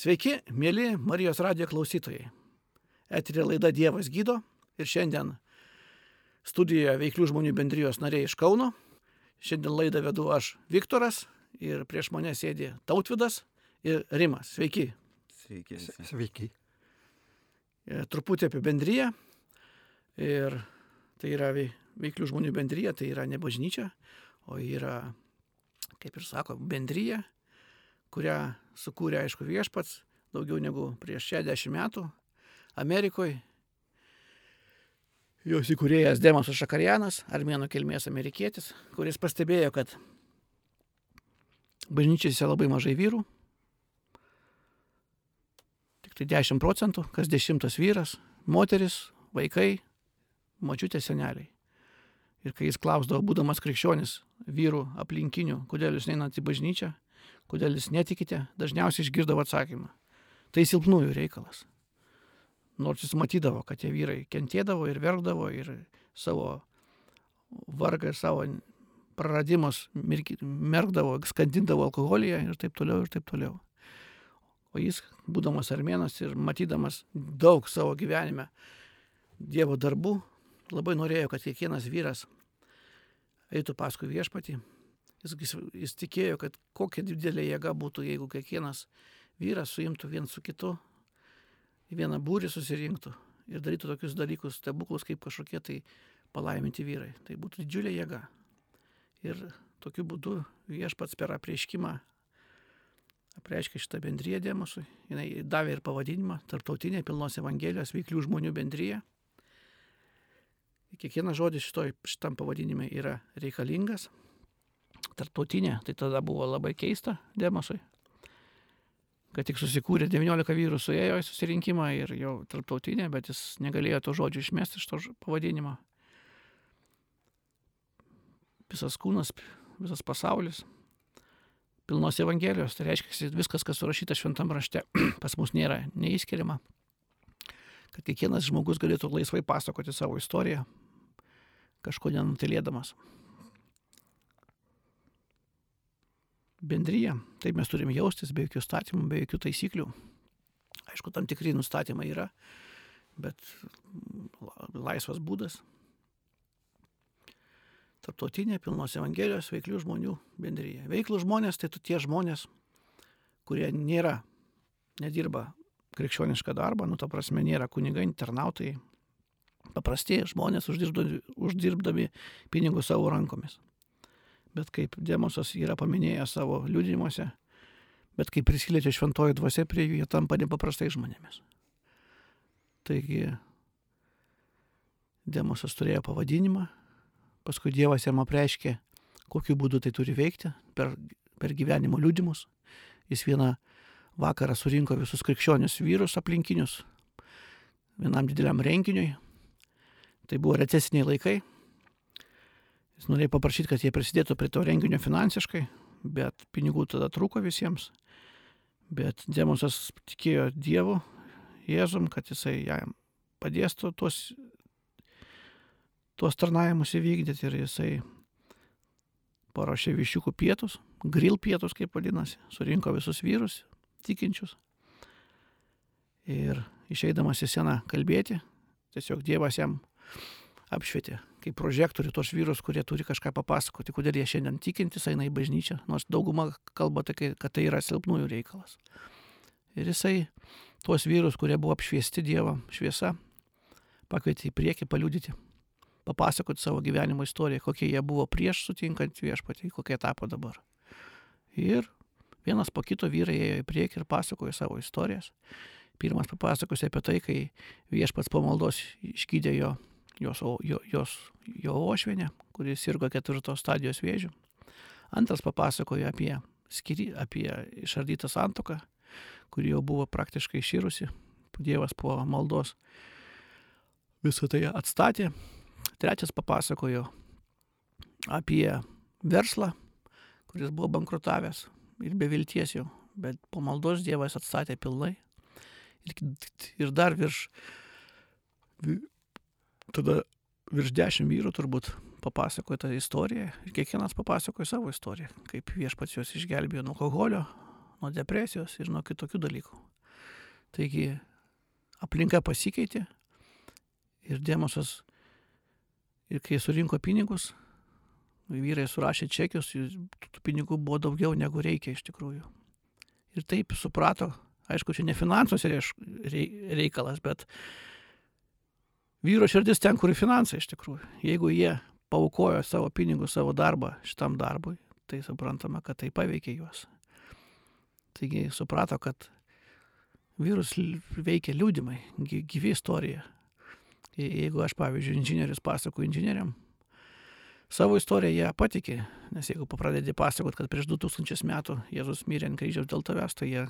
Sveiki, mėly Marijos radijo klausytojai. Eterė laida Dievas gydo ir šiandien studijoje veiklių žmonių bendrijos nariai iš Kauno. Šiandien laidą vedu aš Viktoras ir prieš mane sėdi Tautvidas ir Rimas. Sveiki. Sveiki. Sveiki. E, Truputį apie bendryją. Ir tai yra vei- veiklių žmonių bendryja, tai yra ne bažnyčia, o yra, kaip ir sako, bendryja, kurią sukūrė, aišku, viešpats daugiau negu prieš 60 metų Amerikoje. Jos įkūrėjas Demasas Šakarianas, armėnų kilmės amerikietis, kuris pastebėjo, kad bažnyčiose labai mažai vyrų, tik tai 10 procentų, kas dešimtas vyras, moteris, vaikai, močiutė seneliai. Ir kai jis klausdavo, būdamas krikščionis, vyrų aplinkinių, kodėl jūs neinat į bažnyčią, kodėl jūs netikite, dažniausiai išgirdavo atsakymą. Tai silpnųjų reikalas. Nors jis matydavo, kad tie vyrai kentėdavo ir verkdavo ir savo vargą ir savo praradimus merkdavo, skandindavo alkoholyje ir taip toliau ir taip toliau. O jis, būdamas armėnas ir matydamas daug savo gyvenime Dievo darbų, labai norėjo, kad kiekvienas vyras eitų paskui viešpatį. Jis, jis, jis tikėjo, kad kokia didelė jėga būtų, jeigu kiekvienas vyras suimtų vien su kitu, į vieną būrį susirinktų ir darytų tokius dalykus, stebuklus kaip kažkokie tai palaiminti vyrai. Tai būtų didžiulė jėga. Ir tokiu būdu viešpats per apreiškimą apreiškė šitą bendryją dėmesui. Jis davė ir pavadinimą Tartautinė pilnos Evangelijos veiklių žmonių bendryje. Kiekvienas žodis šitoj, šitam pavadinime yra reikalingas. Tartautinė, tai tada buvo labai keista dėmesui. Kad tik susikūrė 19 vyrų suėjo į susirinkimą ir jau tarptautinė, bet jis negalėjo to žodžio išmesti iš to pavadinimo. Visas kūnas, visas pasaulis. Pilnos Evangelijos, tai reiškia, viskas, kas surašyta šventam rašte, pas mus nėra neįskiriama. Kad kiekvienas žmogus galėtų laisvai pasakoti savo istoriją, kažko nenutilėdamas. Bendryje, taip mes turime jaustis be jokių statymų, be jokių taisyklių. Aišku, tam tikri nustatymai yra, bet la- laisvas būdas. Tarptautinė pilnos Evangelijos veiklių žmonių bendryje. Veiklų žmonės tai tie žmonės, kurie nėra, nedirba krikščionišką darbą, nu ta prasme nėra kunigai, internautai, paprasti žmonės uždirbdami, uždirbdami pinigus savo rankomis. Bet kaip Demosas yra paminėjęs savo liūdimuose, bet kai prisiliečia šventoji dvasia prie jų, jie tampa nepaprastai žmonėmis. Taigi Demosas turėjo pavadinimą, paskui Dievas jam apreiškė, kokiu būdu tai turi veikti per, per gyvenimo liūdimus. Jis vieną vakarą surinko visus krikščionius vyrus aplinkinius vienam dideliam renginiui. Tai buvo recesiniai laikai. Jis norėjo paprašyti, kad jie prisidėtų prie to renginio finansiškai, bet pinigų tada trūko visiems. Bet Demosas tikėjo Dievu, Jėzum, kad jisai jam padės tu- tuos, tuos tarnavimus įvykdyti ir jisai paruošė višiukų pietus, grill pietus, kaip vadinasi, surinko visus vyrus tikinčius. Ir išeidamas į sceną kalbėti, tiesiog Dievas jam apšvietė kaip prožektorių tos vyrus, kurie turi kažką papasakoti, kodėl jie šiandien tikintis eina į bažnyčią, nors dauguma kalba, kad tai yra silpnųjų reikalas. Ir jisai tuos vyrus, kurie buvo apšviesti Dievo šviesa, pakvietė į priekį paliudyti, papasakoti savo gyvenimo istoriją, kokie jie buvo prieš sutinkant viešpatį, kokie tapo dabar. Ir vienas po kito vyrai ėjo į priekį ir pasakojo savo istorijas. Pirmas papasakosi apie tai, kai viešpats po maldos išgydė jo, jos, jo, jos, jo ošvienę, kuris sirgo ketvirtos stadijos vėžių. Antras papasakojo apie, skiri, apie išardytą santoką, kuri jau buvo praktiškai iširusi. Dievas po maldos visą tai atstatė. Trečias papasakojo apie verslą, kuris buvo bankrutavęs ir be vilties jau, bet po maldos Dievas atstatė pilnai. Ir, ir dar virš, vi- tada virš dešimt vyrų turbūt papasakojo tą istoriją ir kiekvienas papasakojo savo istoriją, kaip viešpats juos išgelbėjo nuo alkoholio, nuo depresijos ir nuo kitokių dalykų. Taigi aplinka pasikeitė ir dėmosios, ir kai surinko pinigus, vyrai surašė čekius, tų pinigų buvo daugiau negu reikia iš tikrųjų. Ir taip suprato, aišku, čia ne finansuose reikalas, bet vyro širdis ten, kur finansai iš tikrųjų. Jeigu jie paukojo savo pinigus, savo darbą šitam darbui, tai suprantama, kad tai paveikė juos. Taigi suprato, kad vyrus veikia liūdimai, gyvi istorija. Jeigu aš, pavyzdžiui, inžinierius pasakoju inžinieriam, savo istoriją jie patikė, nes jeigu pradedi pasakot, kad prieš 2000 metų Jėzus mirė ant kryžiaus dėl tavęs, tai jie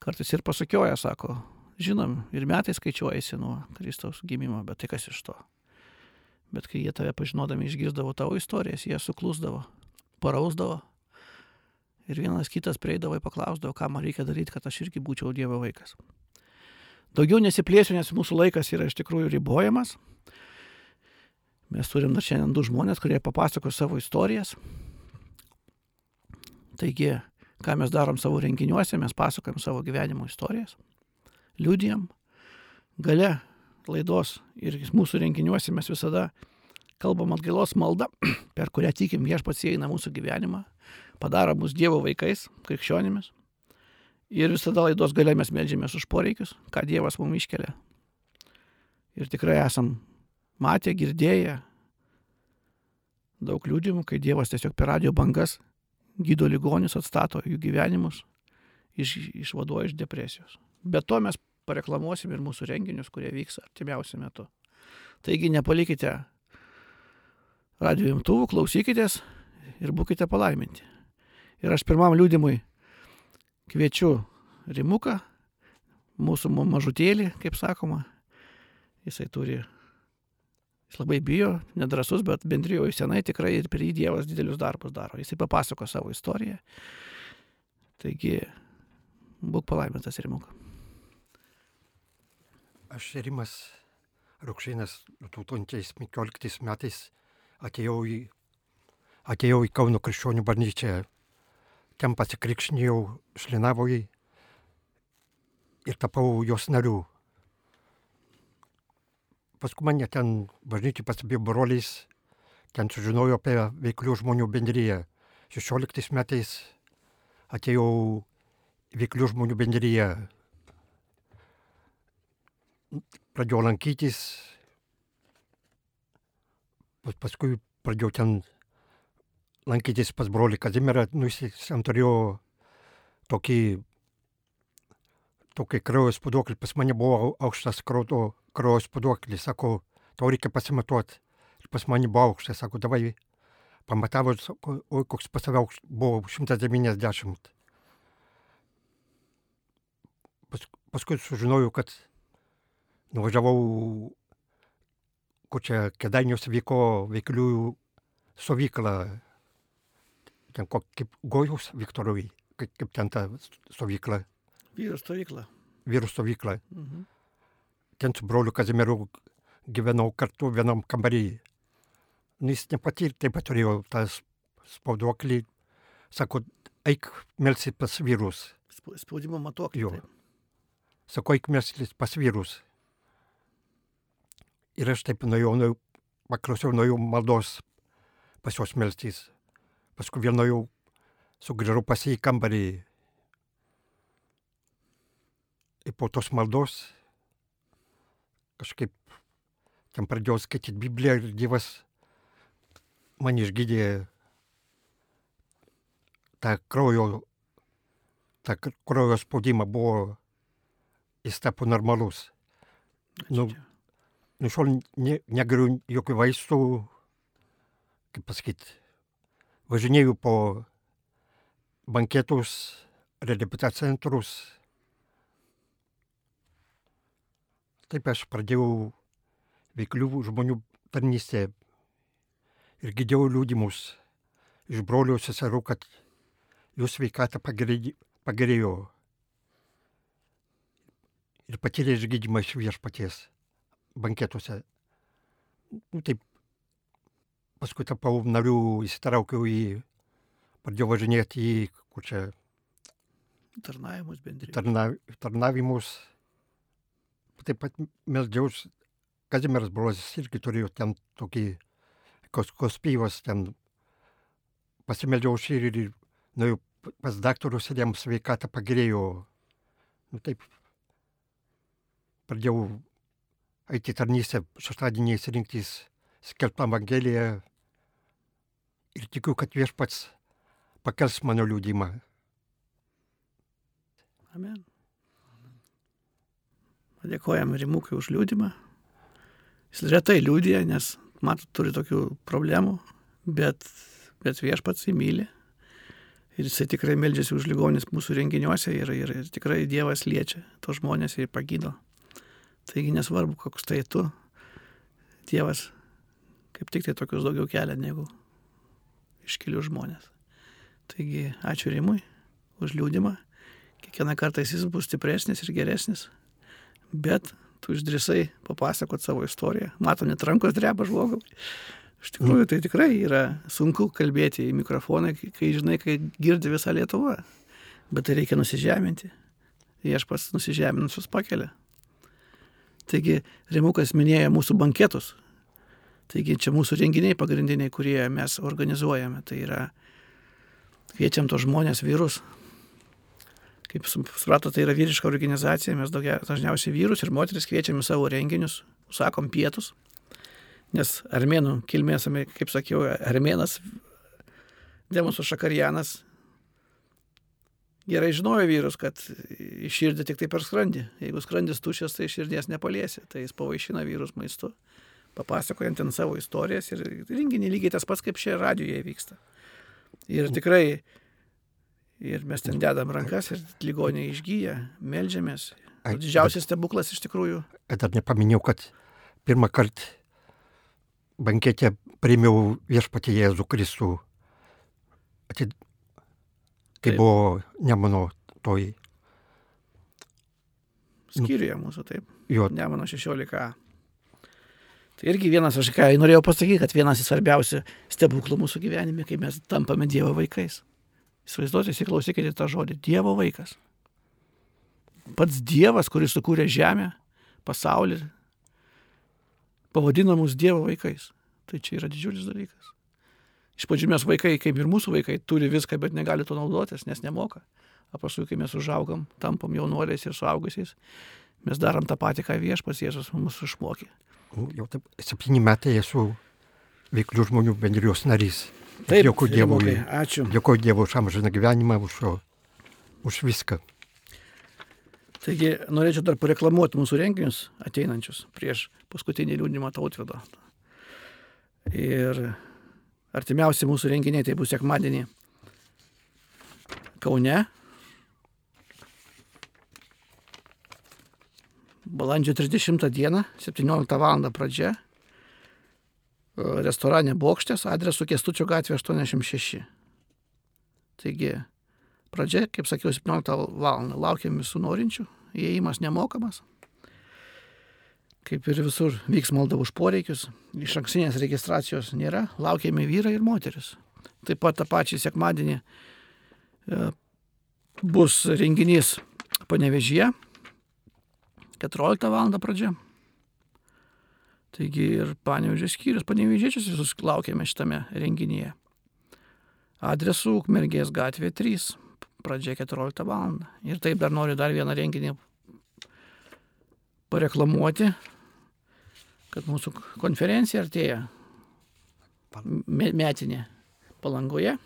kartais ir pasakioja, sako, žinom, ir metai skaičiuojasi nuo Kristaus gimimo, bet tai kas iš to? Bet kai jie tave pažinodami išgirdavo tavo istorijas, jie suklusdavo, parausdavo. Ir vienas kitas prieidavo ir paklausdavo, ką man reikia daryti, kad aš irgi būčiau Dievo vaikas. Daugiau nesiplėsiu, nes mūsų laikas yra iš tikrųjų ribojamas. Mes turim dar šiandien du žmonės, kurie papasako savo istorijas. Taigi, ką mes darom savo renginiuose, mes pasakojam savo gyvenimo istorijas, liūdėjam. Gale laidos ir mūsų renginiuose mes visada kalbam atgailos maldą, per kurią tikim viešpats įeina mūsų gyvenimą, padaro mus Dievo vaikais, krikščionimis. Ir visada laidos gale mes melžiamės už poreikius, ką Dievas mums iškelia. Ir tikrai esam matę, girdėję daug liūdimų, kai Dievas tiesiog per radio bangas gydo ligonius, atstato jų gyvenimus, iš, išvaduoja iš depresijos. Be to mes pareklamuosim ir mūsų renginius, kurie vyks artimiausiu metu. Taigi nepalikite radio imtuvų, klausykitės ir būkite palaiminti. Ir aš pirmam liūdimui kviečiu Rimuką, mūsų mažutėlį, kaip sakoma. Jisai turi Jis labai bijo, nedrasus, bet bendrijoje senai tikrai ir per jį Dievas didelius darbus daro. Jisai papasako savo istoriją. Taigi, būk palaimintas Rimuk. Aš Rimas Rukšinas 2015 metais atėjau į, atėjau į Kauno krikščionių bažnyčią. Ten pasikrikšnijau Šlinavoje ir tapau jos nariu paskui mane ten bažnyčiai pasibėjo broliais, ten sužinojau apie veiklių žmonių bendryją. 16 metais atėjau veiklių žmonių bendryje. Pradėjau lankytis, paskui pradėjau ten lankytis pas brolį Kazimirą, nu jis ten turėjo tokį, tokį kraujo spūduoklį, pas mane buvo aukštas kraujo kraujo spūduoklį, sako, tau reikia pasimatuoti. Ir pas mane buvo aukštas, sako, davai, pamatavo, sako, oi, koks pas tave aukštas, buvo 190. Pas, paskui sužinojau, kad nuvažiavau, kur čia kedainiuose vyko veikliųjų stovykla, ten kaip Gojus Viktorui, kaip, kaip ten ta stovykla. Vyrų stovykla. Vyrų stovykla. Mhm ten su broliu Kazimieru gyvenau kartu vienam kambarį. Nu, jis nepatyrė, taip pat turėjo tą spauduoklį. Sako, eik melsi pas vyrus. Spaudimo matuoklį. Jo. Sako, eik melsi pas vyrus. Ir aš taip nuėjau, nuėjau paklausiau nuėjau maldos pas juos melstis. Paskui vėl nuėjau, sugrįžau pas jį į kambarį. Ir po tos maldos kažkaip ten pradėjau skaityti Bibliją ir Dievas man išgydė tą kraujo, tą kraujo spaudimą buvo, jis tapo normalus. Nu, nu šiol ne, negeriu jokių vaistų, kaip pasakyti, važinėjau po banketus, reabilitacijos centrus, Taip aš pradėjau veiklių žmonių tarnystę ir girdėjau liūdimus iš brolių seserų, kad jų sveikata pagerėjo ir patyrė išgydymą iš viešpaties banketuose. Nu, taip, paskui tapau narių, įsitraukiau į, pradėjau važinėti į, kur čia, Tarnavimus bendri. tarna, tarnavimus. Taip pat meldžiaus, Kazimieras brolis irgi turėjo ten tokį kos, kospyvas, ten pasimeldžiau šį ir nuėjau pas daktarus ir jam sveikatą pagerėjo. Nu, taip, pradėjau eiti tarnystę šeštadieniais rinktis skelbtą Evangeliją ir tikiu, kad viešpats pakels mano liūdimą. Amen. Dėkojam Rimukui už liūdimą. Jis retai liūdė, nes, matot, turi tokių problemų, bet, bet viešpats įmylė. Ir jisai tikrai meldžiasi už ligonis mūsų renginiuose ir, ir, ir tikrai Dievas liečia tos žmonės ir pagydo. Taigi nesvarbu, koks tai tu, Dievas kaip tik tai tokius daugiau kelia negu iškilių žmonės. Taigi ačiū Rimui už liūdimą. Kiekvieną kartą jis bus stipresnis ir geresnis. Bet tu išdrisai papasakot savo istoriją. Matom, net rankos dreba žmogui. Iš tikrųjų, tai tikrai yra sunku kalbėti į mikrofoną, kai žinai, kai girdi visą Lietuvą. Bet tai reikia nusižeminti. Aš pats nusižeminusius pakelia. Taigi, Rimukas minėjo mūsų banketus. Taigi, čia mūsų renginiai pagrindiniai, kurie mes organizuojame. Tai yra, kviečiam tos žmonės, vyrus. Kaip suprato, tai yra vyriška organizacija, mes daugia, dažniausiai vyrus ir moteris kviečiam į savo renginius, sakom pietus nes armėnų kilmės, kaip sakiau, armėnas Demosų Šakarjanas gerai žinojo vyrus, kad iširdė tik tai per skrandį. Jeigu skrandis tuščias, tai širdies nepaliesi, tai jis pavaišina vyrus maistu, papasakojant ten savo istorijas ir renginį lygiai tas pats, kaip šie radijoje vyksta. Ir tikrai, ir mes ten dedam rankas ir ligoniai išgyja, melžiamės. Didžiausias stebuklas iš tikrųjų. Dar nepaminėjau, kad pirmą kartą bankete priėmiau viešpatį Jėzų Kristų. Atid... Kai Taip. buvo Nemono toj. Skyriuje mūsų, taip. Jo, Nemono 16. Tai irgi vienas, aš ką norėjau pasakyti, kad vienas iš svarbiausių stebuklų mūsų gyvenime, kai mes tampame Dievo vaikais. Įsivaizduoti, įsiklausykite tą žodį - Dievo vaikas. Pats Dievas, kuris sukūrė žemę, pasaulį, pavadino mus Dievo vaikais. Tai čia yra didžiulis dalykas. Iš pradžių mes vaikai, kaip ir mūsų vaikai, turi viską, bet negali to naudotis, nes nemoka. O paskui, kai mes užaugam, tampam jaunuoliais ir suaugusiais, mes darom tą patį, ką viešpas Jėzus mums išmokė. jau taip septyni metai esu veiklių žmonių bendrijos narys. Taip, Dėkui Dievui. Ačiū. Dėkuoju Dievui už amžiną gyvenimą, už, už viską. Taigi norėčiau dar pareklamuoti mūsų renginius ateinančius prieš paskutinį liūdimą tautvido. Ir artimiausi mūsų renginiai tai bus sekmadienį Kaune. Balandžio 30 dieną, 17 val. pradžia. e, Restorane Bokštės, adresu Kestučio gatvė 86. Taigi, pradžia, kaip sakiau, 17 val. Laukiam visų norinčių, įėjimas nemokamas. Kaip ir visur vyks malda už poreikius, iš anksinės registracijos nėra, laukiami vyrai ir moteris. Taip pat tą pačią sekmadienį e, bus renginys panevežyje, 14 val. pradžia. Taigi ir panevežės skyrius, panevežėčius visus laukiame šitame renginyje. Adresu Ukmergės gatvė 3, pradžia 14 val. Ir taip dar noriu dar vieną renginį pareklamuoti, kad mūsų konferencija artėja me- metinė palangoje,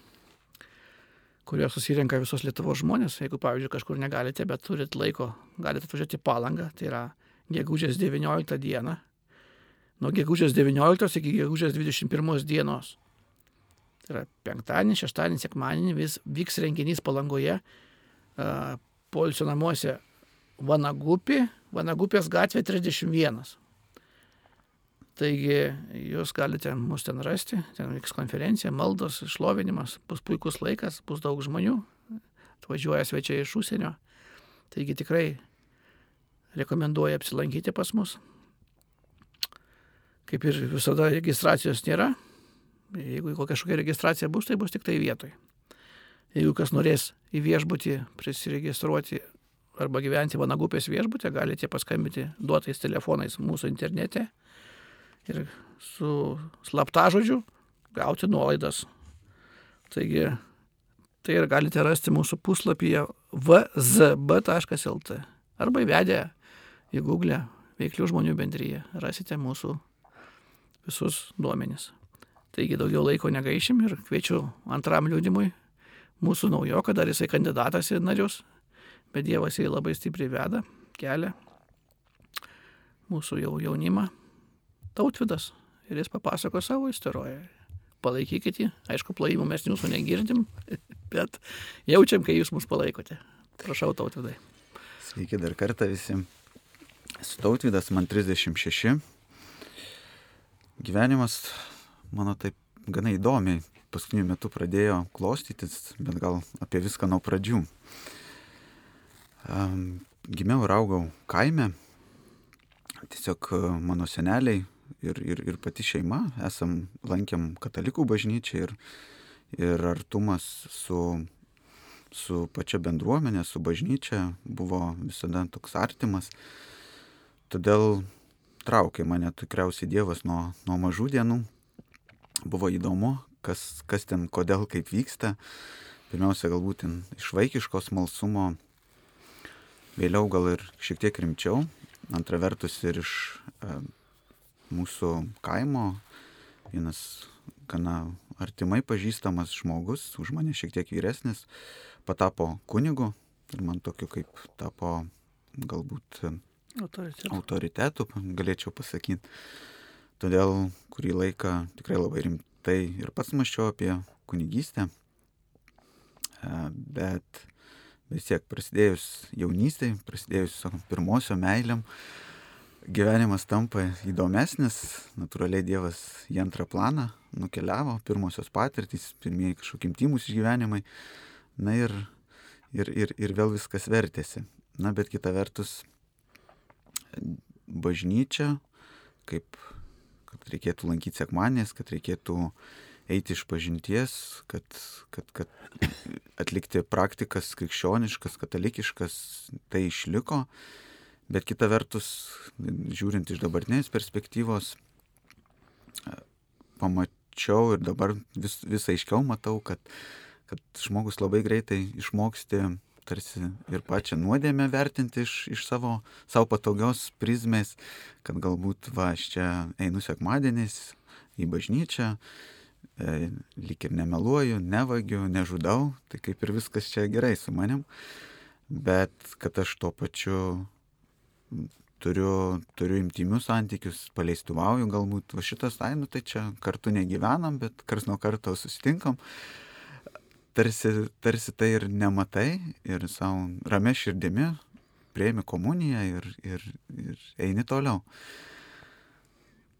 kurioje susirenka visos Lietuvos žmonės. Jeigu, pavyzdžiui, kažkur negalite, bet turit laiko, galite atvažiuoti į palangą, tai yra gegužės 19 dieną, nuo gegužės 19 iki gegužės 21 dienos. Tai yra penktadienį, šeštadienį, sekmadienį vis vyks renginys palangoje, uh, polsio namuose Vanagupi, Vanagupės gatvė 31. Taigi jūs galite mus ten rasti, ten vyks konferencija, maldos, išlovinimas, bus puikus laikas, bus daug žmonių, atvažiuoja svečiai iš užsienio. Taigi tikrai rekomenduoju apsilankyti pas mus. Kaip ir visada registracijos nėra. Jeigu kokia kažkokia registracija bus, tai bus tik tai vietoj. Jeigu kas norės į viešbutį prisiregistruoti arba gyventi Vanagupės viešbutė, galite paskambinti duotais telefonais mūsų internete ir su slaptažodžiu gauti nuolaidas. Taigi, tai ir galite rasti mūsų puslapyje vzb.lt arba įvedę į Google veiklių žmonių bendryje. Rasite mūsų visus duomenis. Taigi daugiau laiko negaišim ir kviečiu antram liūdimui mūsų naujoką, dar jisai kandidatas į narius, bet Dievas jį labai stipriai veda, kelia mūsų jau jaunimą, tautvidas ir jis papasako savo istoriją. Palaikykit jį, aišku, plojimų mes jūsų negirdim, bet jaučiam, kai jūs mus palaikote. Prašau, tautvidai. Sveiki dar kartą visi. Esu tautvidas, man 36. Gyvenimas mano taip gana įdomiai paskutiniu metu pradėjo klostytis, bet gal apie viską nuo pradžių. Um, gimiau ir augau kaime. Tiesiog e, mano seneliai ir, ir, ir pati šeima esam lankėm katalikų bažnyčią ir, ir artumas su, su pačia bendruomenė, su bažnyčia buvo visada toks artimas. Todėl traukė mane tikriausiai Dievas nuo, nuo mažų dienų. Buvo įdomu, kas, kas ten, kodėl, kaip vyksta. Pirmiausia, galbūt iš vaikiško smalsumo, vėliau gal ir šiek tiek rimčiau. Antra vertus ir iš e, mūsų kaimo vienas gana artimai pažįstamas žmogus, už mane šiek tiek vyresnis, patapo kunigu ir man tokiu kaip tapo galbūt Autoritetu. autoritetu, galėčiau pasakyti. Todėl kurį laiką tikrai labai rimtai ir pats maščiau apie kunigystę. E, bet vis tiek prasidėjus jaunystėj, prasidėjus pirmosio meiliam, gyvenimas tampa įdomesnis, natūraliai Dievas į antrą planą nukeliavo, pirmosios patirtys, pirmieji kažkokie intimus išgyvenimai, na ir, ir, ir, ir vėl viskas vertėsi. Na bet kita vertus, bažnyčia, kaip kad reikėtų lankyti sekmanės, kad reikėtų eiti iš pažinties, kad, kad, kad atlikti praktikas krikščioniškas, katalikiškas, tai išliko. Bet kita vertus, žiūrint iš dabartinės perspektyvos, pamačiau ir dabar vis, vis aiškiau matau, kad, kad žmogus labai greitai išmoksti tarsi ir pačią nuodėmę vertinti iš, iš savo, savo patogios prizmės, kad galbūt va, aš čia einu sekmadieniais į bažnyčią, lyg ir nemeluoju, nevagiu, nežudau, tai kaip ir viskas čia gerai su manim, bet kad aš tuo pačiu turiu, turiu imtimius santykius, paleistuvauju galbūt, va šitas, ai, nu tai čia kartu negyvenam, bet kars nuo karto susitinkam tarsi, tarsi tai ir nematai ir savo ramė širdimi prieimi komuniją ir, ir, ir eini toliau.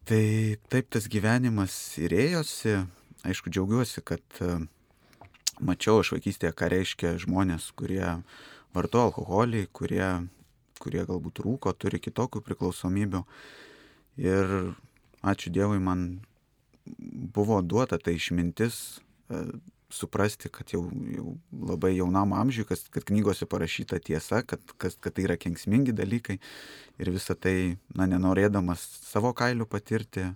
Tai taip tas gyvenimas ir ėjosi, aišku, džiaugiuosi, kad e, mačiau iš vaikystėje, ką reiškia žmonės, kurie vartoja alkoholį, kurie, kurie galbūt rūko, turi kitokių priklausomybių. Ir ačiū Dievui, man buvo duota ta išmintis e, suprasti, kad jau, jau labai jaunam amžiui, kad, kad knygose parašyta tiesa, kad, kad, kad tai yra kengsmingi dalykai ir visą tai, na, nenorėdamas savo kailių patirti,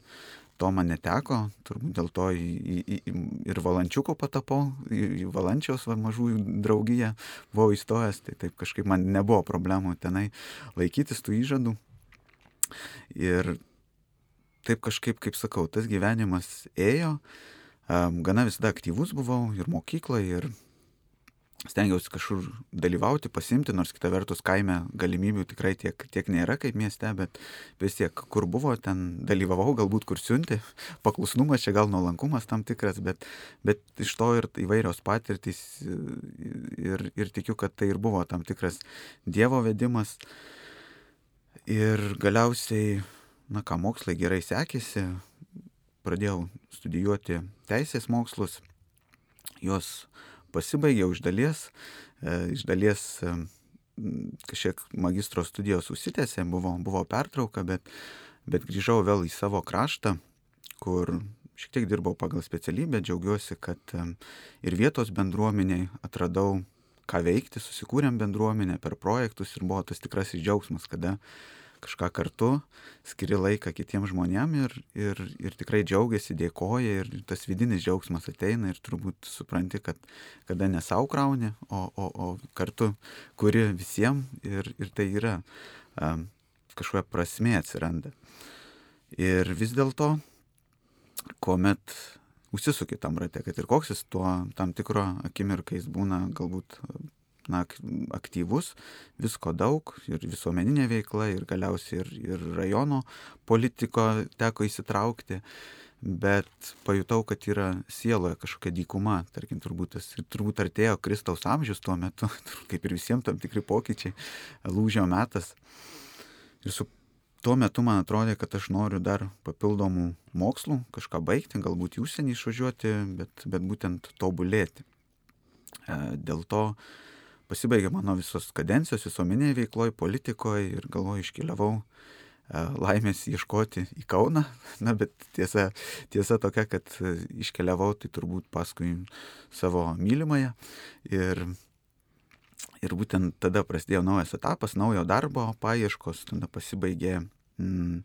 to man neteko, turbūt dėl to į, į, į, ir valančiuko patapau, į, į valančiaus va, mažųjų draugiją buvau įstojęs, tai taip kažkaip man nebuvo problemų tenai laikytis tų įžadų. Ir taip kažkaip, kaip sakau, tas gyvenimas ėjo, gana visada aktyvus buvau ir mokykloje, ir stengiausi kažkur dalyvauti, pasimti, nors kita vertus kaime galimybių tikrai tiek, tiek nėra kaip mieste, bet vis tiek, kur buvo, ten dalyvavau, galbūt kur siunti, paklusnumas čia gal nuolankumas tam tikras, bet, bet iš to ir įvairios patirtys ir, ir tikiu, kad tai ir buvo tam tikras Dievo vedimas. Ir galiausiai, na ką, mokslai gerai sekėsi, pradėjau studijuoti teisės mokslus, juos iš dalies, e, iš dalies e, kažkiek magistro studijos užsitęsė, buvo, buvo pertrauka, bet, bet grįžau vėl į savo kraštą, kur šiek tiek dirbau pagal specialybę, džiaugiuosi, kad ir vietos bendruomeniai atradau, ką veikti, susikūrėm bendruomenę per projektus ir buvo tas tikrasis džiaugsmas, kada kažką kartu, skiri laiką kitiems žmonėms ir, ir, ir tikrai džiaugiasi, dėkoja ir tas vidinis džiaugsmas ateina ir turbūt supranti, kad kada ne savo krauni, o, o, o kartu kuri visiems ir, ir tai yra um, kažkokia prasme atsiranda. Ir vis dėlto, kuomet užsisuki tam rate, kad ir koks jis tuo tam tikro akimirkais būna galbūt na, aktyvus, visko daug ir visuomeninė veikla ir galiausiai ir, ir rajono politiko teko įsitraukti, bet pajutau, kad yra sieloje kažkokia dykuma, tarkim, turbūt, tas, turbūt artėjo Kristaus amžius tuo metu, kaip ir visiems tam tikri pokyčiai, lūžio metas. Ir su tuo metu man atrodė, kad aš noriu dar papildomų mokslų, kažką baigti, galbūt į užsienį išvažiuoti, bet, bet būtent tobulėti. E, dėl to pasibaigė mano visos kadencijos visuomenėje veikloje, politikoje ir galvoju, iškeliavau e, laimės ieškoti į Kauną. Na, bet tiesa, tiesa tokia, kad iškeliavau tai turbūt paskui savo mylimąją. Ir Ir būtent tada prasidėjo naujas etapas, naujo darbo paieškos, tada pasibaigė, mm,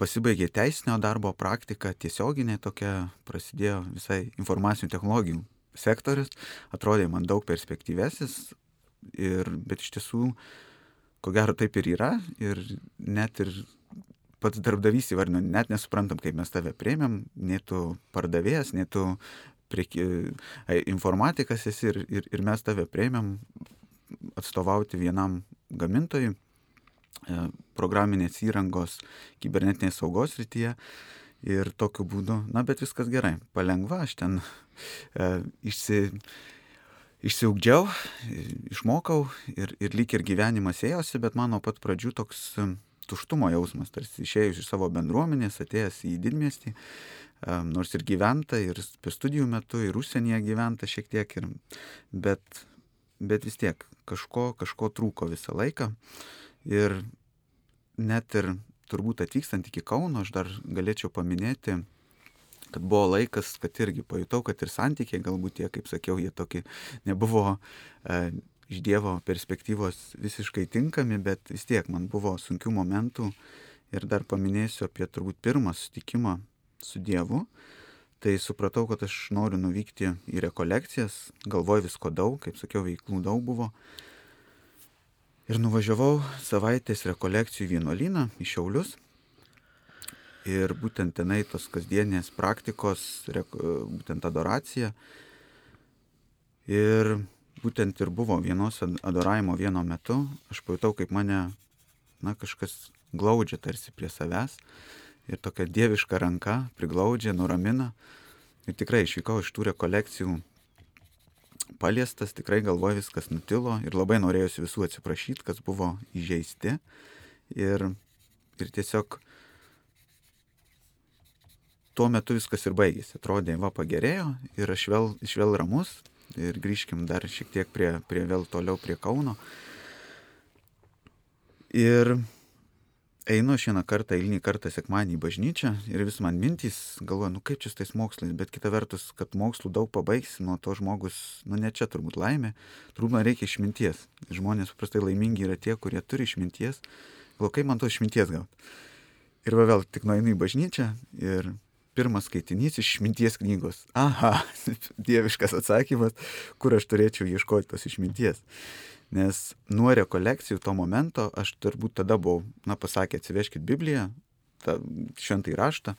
pasibaigė teisinio darbo praktika, tiesioginė tokia, prasidėjo visai informacinių technologijų sektorius, atrodė man daug perspektyvesis, ir, bet iš tiesų, ko gero taip ir yra, ir net ir pats darbdavys įvardino, net nesuprantam, kaip mes tave prieimėm, nei tu pardavėjas, nei tu prieki, informatikas esi ir, ir, ir mes tave prieimėm atstovauti vienam gamintojui e, programinės įrangos kibernetinės saugos rytyje. Ir tokiu būdu, na, bet viskas gerai, palengva, aš ten e, išsi, išsiugdžiau, išmokau ir, ir lyg ir gyvenimas ėjosi, bet mano pat pradžių toks e, tuštumo jausmas, tarsi išėjus iš savo bendruomenės, atėjęs į didmiestį, nors ir gyventa, ir studijų metu, ir užsienyje gyventa šiek tiek, ir, bet, bet vis tiek kažko, kažko trūko visą laiką. Ir net ir turbūt atvykstant iki Kauno, aš dar galėčiau paminėti, kad buvo laikas, kad irgi pajutau, kad ir santykiai galbūt tie, kaip sakiau, jie tokie nebuvo e, iš Dievo perspektyvos visiškai tinkami, bet vis tiek man buvo sunkių momentų. Ir dar paminėsiu apie turbūt pirmą sutikimą su Dievu, tai supratau, kad aš noriu nuvykti į rekolekcijas, galvoj visko daug, kaip sakiau, veiklų daug buvo. Ir nuvažiavau savaitės rekolekcijų vienuolyną į Šiaulius. Ir būtent tenai tos kasdienės praktikos, būtent adoracija. Ir būtent ir buvo vienos adoravimo vieno metu. Aš pajutau, kaip mane, na, kažkas glaudžia tarsi prie savęs ir tokia dieviška ranka priglaudžia, nuramina. Ir tikrai išvykau iš tų rekolekcijų paliestas, tikrai galvoju viskas nutilo ir labai norėjusi visų atsiprašyti, kas buvo įžeisti. Ir, ir tiesiog tuo metu viskas ir baigėsi. Atrodė, va pagerėjo ir aš vėl, iš vėl ramus ir grįžkim dar šiek tiek prie, prie vėl toliau prie Kauno. Ir einu aš vieną kartą, eilinį kartą sekmanį į bažnyčią ir vis man mintys, galvoju, nu kaip čia su tais mokslais, bet kita vertus, kad mokslų daug pabaigsi, nuo to žmogus, nu ne čia turbūt laimė, turbūt man reikia išminties. Žmonės paprastai laimingi yra tie, kurie turi išminties. Galvoju, kaip man to išminties gauti. Ir va vėl tik nueinu į bažnyčią ir pirmas skaitinys iš išminties knygos. Aha, dieviškas atsakymas, kur aš turėčiau ieškoti tos išminties. Nes nuo rekolekcijų to momento aš turbūt tada buvau, na, pasakė, atsiveškit Bibliją, tą šventąjį raštą.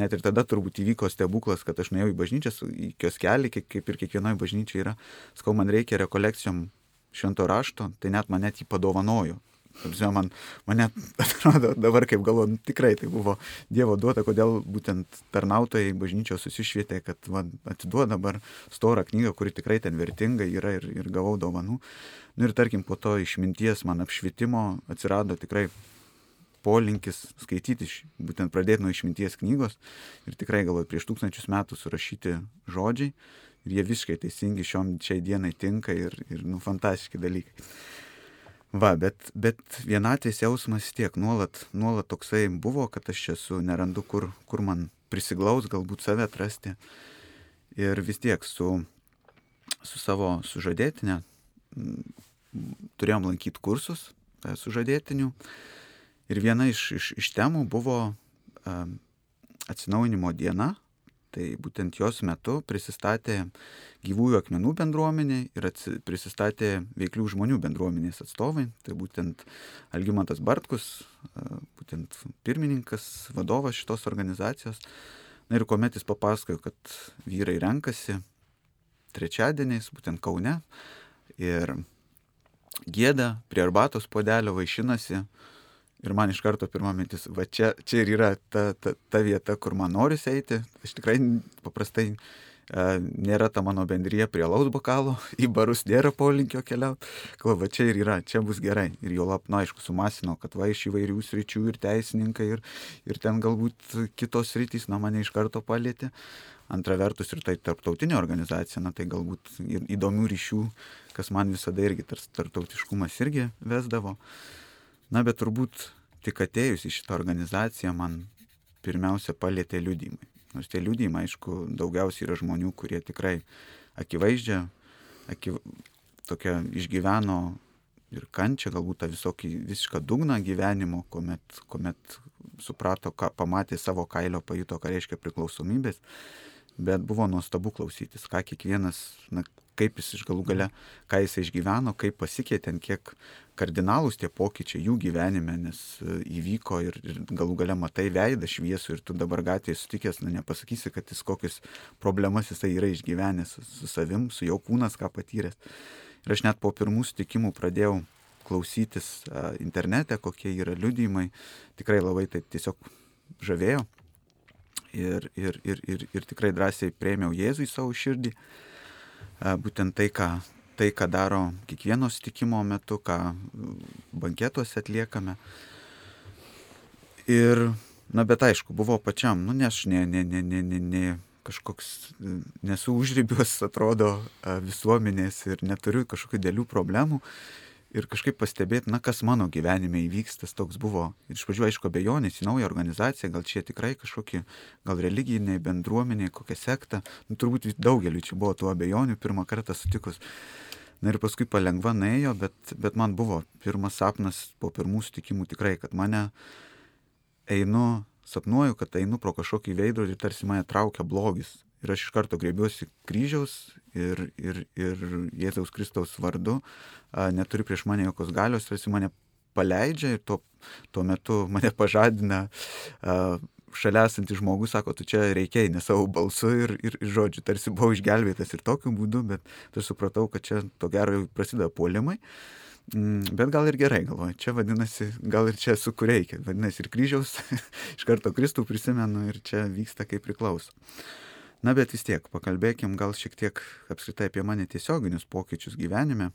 Net ir tada turbūt įvyko stebuklas, kad aš nuėjau į bažnyčią, į kioskelį, kaip ir kiekvienoje bažnyčioje yra, skau man reikia rekolekcijom švento rašto, tai net man net jį padovanojo. Žinoma, man, man net atrodo dabar, kaip galvoju, nu, tikrai tai buvo Dievo duota, kodėl būtent tarnautojai bažnyčios susišvietė, kad va, atiduoda dabar storą knygą, kuri tikrai ten vertinga yra ir, ir gavau dovanų. Nu ir tarkim, po to išminties man apšvietimo atsirado tikrai polinkis skaityti, būtent pradėti nuo išminties knygos ir tikrai galvoju, prieš tūkstančius metų surašyti žodžiai ir jie visiškai teisingi šiom šiai dienai tinka ir, ir nu, fantastiški dalykai. Va, bet, bet vienatvės jausmas tiek nuolat, nuolat toksai buvo, kad aš esu, nerandu, kur, kur man prisiglaus, galbūt save atrasti. Ir vis tiek su, su savo sužadėtinė turėjom lankyti kursus e, sužadėtinių. Ir viena iš, iš, iš temų buvo um, atsinaujinimo diena, Tai būtent jos metu prisistatė gyvųjų akmenų bendruomenė ir prisistatė veiklių žmonių bendruomenės atstovai. Tai būtent Algymantas Bartkus, būtent pirmininkas, vadovas šitos organizacijos. Na ir kuomet jis papasakojo, kad vyrai renkasi trečiadieniais, būtent Kaune, ir gėda prie arbatos podelio vaišinasi Ir man iš karto pirma mintis, va čia, čia ir yra ta, ta, ta vieta, kur man norisi eiti. Aš tikrai paprastai e, nėra ta mano bendryje prie laus bokalo, į barus nėra polinkio keliauti. Kalba, va čia ir yra, čia bus gerai. Ir jo lap, na aišku, sumasino, kad va iš įvairių sričių ir teisininkai, ir, ir ten galbūt kitos sritys, na mane iš karto palėtė. Antra vertus ir tai tarptautinė organizacija, na tai galbūt įdomių ryšių, kas man visada irgi tarptautiškumas irgi vesdavo. Na, bet turbūt tik atėjus į šitą organizaciją man pirmiausia palėtė liudymai. Nors tie liudymai, aišku, daugiausiai yra žmonių, kurie tikrai akivaizdžia, akiv... tokia išgyveno ir kančia, galbūt tą visokį visišką dugną gyvenimo, kuomet, kuomet suprato, ką pamatė savo kailio, pajuto, ką reiškia priklausomybės, bet buvo nuostabu klausytis, ką kiekvienas, na, kaip jis iš galų gale, ką jis išgyveno, kaip pasikeitė, kiek kardinalūs tie pokyčiai jų gyvenime, nes e, įvyko ir, ir galų gale matai veidą šviesų ir tu dabar gatvėje sutikęs, na nepasakysi, kad jis kokius problemas jisai yra išgyvenęs su, su savim, su jo kūnas ką patyręs. Ir aš net po pirmų sutikimų pradėjau klausytis a, internete, kokie yra liudymai, tikrai labai tai tiesiog žavėjo. Ir, ir, ir, ir, ir tikrai drąsiai prieimiau Jėzų į savo širdį būtent tai, ką, tai, ką daro kiekvieno sutikimo metu, ką banketuose atliekame. Ir, na, bet aišku, buvo pačiam, nu, nes ne, ne, ne, ne, ne, ne kažkoks, nesu užribiuos, atrodo, visuomenės ir neturiu kažkokių dėlių problemų ir kažkaip pastebėti, na, kas mano gyvenime įvyks, tas toks buvo. Ir iš pradžių, aišku, abejonės į naują organizaciją, gal čia tikrai kažkokie, gal religiniai bendruomeniai, kokia sekta. Nu, turbūt daugeliu čia buvo tų abejonių pirmą kartą sutikus. Na ir paskui palengva nuėjo, bet, bet man buvo pirmas sapnas po pirmų sutikimų tikrai, kad mane einu, sapnuoju, kad einu pro kažkokį veidrodį ir tarsi mane traukia blogis. Ir aš iš karto grėbiuosi kryžiaus ir, ir, ir Jėzaus Kristaus vardu, a, neturiu prieš mane jokios galios, tarsi mane paleidžia ir tuo, tuo metu mane pažadina šalia esantis žmogus, sako, tu čia reikiai ne savo balsu ir, ir, ir žodžiu, tarsi buvau išgelbėtas ir tokiu būdu, bet aš supratau, kad čia to gero jau prasideda puolimai. Mm, bet gal ir gerai, galvoju, čia vadinasi, gal ir čia su kur reikia, vadinasi ir kryžiaus, iš karto Kristų prisimenu ir čia vyksta kaip priklauso. Na bet vis tiek, pakalbėkim gal šiek tiek apskritai apie mane tiesioginius pokyčius gyvenime.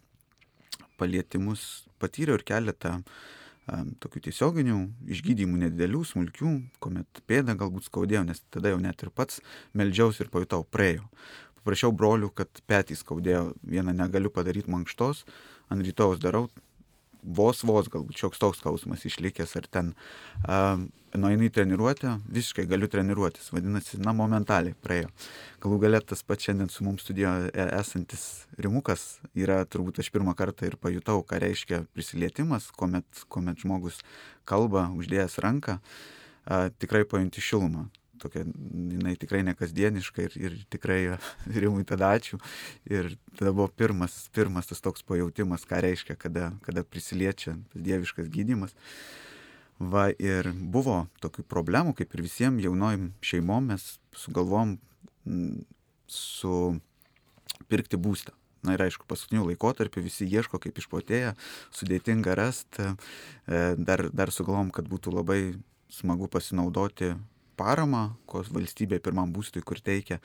Palietimus patyriau ir keletą um, tokių tiesioginių išgydymų nedidelių, smulkių, kuomet pėdą galbūt skaudėjau, nes tada jau net ir pats meldžiausi ir pajutau praėjo. Paprašiau brolių, kad petys skaudėjo, vieną negaliu padaryti mankštos, ant rytojus darau, vos vos galbūt šioks toks skausmas išlikęs ar ten uh, nueinu į treniruotę, visiškai galiu treniruotis, vadinasi, na, momentaliai praėjo. Galų galę tas pats šiandien su mums studijoje esantis rimukas yra turbūt aš pirmą kartą ir pajutau, ką reiškia prisilietimas, kuomet, kuomet žmogus kalba, uždėjęs ranką, a, tikrai pajunti šilumą. Tokia, jinai tikrai nekasdieniška ir, ir tikrai rimui tada ačiū. Ir tada buvo pirmas, pirmas tas toks pajūtimas, ką reiškia, kada, kada prisiliečia tas dieviškas gydimas. Va ir buvo tokių problemų, kaip ir visiems jaunojim šeimom, mes sugalvom su pirkti būstą. Na ir aišku, paskutiniu laikotarpiu visi ieško kaip išpotėję, sudėtinga rasti, e, dar, dar sugalvom, kad būtų labai smagu pasinaudoti paramą, ko valstybė pirmam būstui, kur teikia.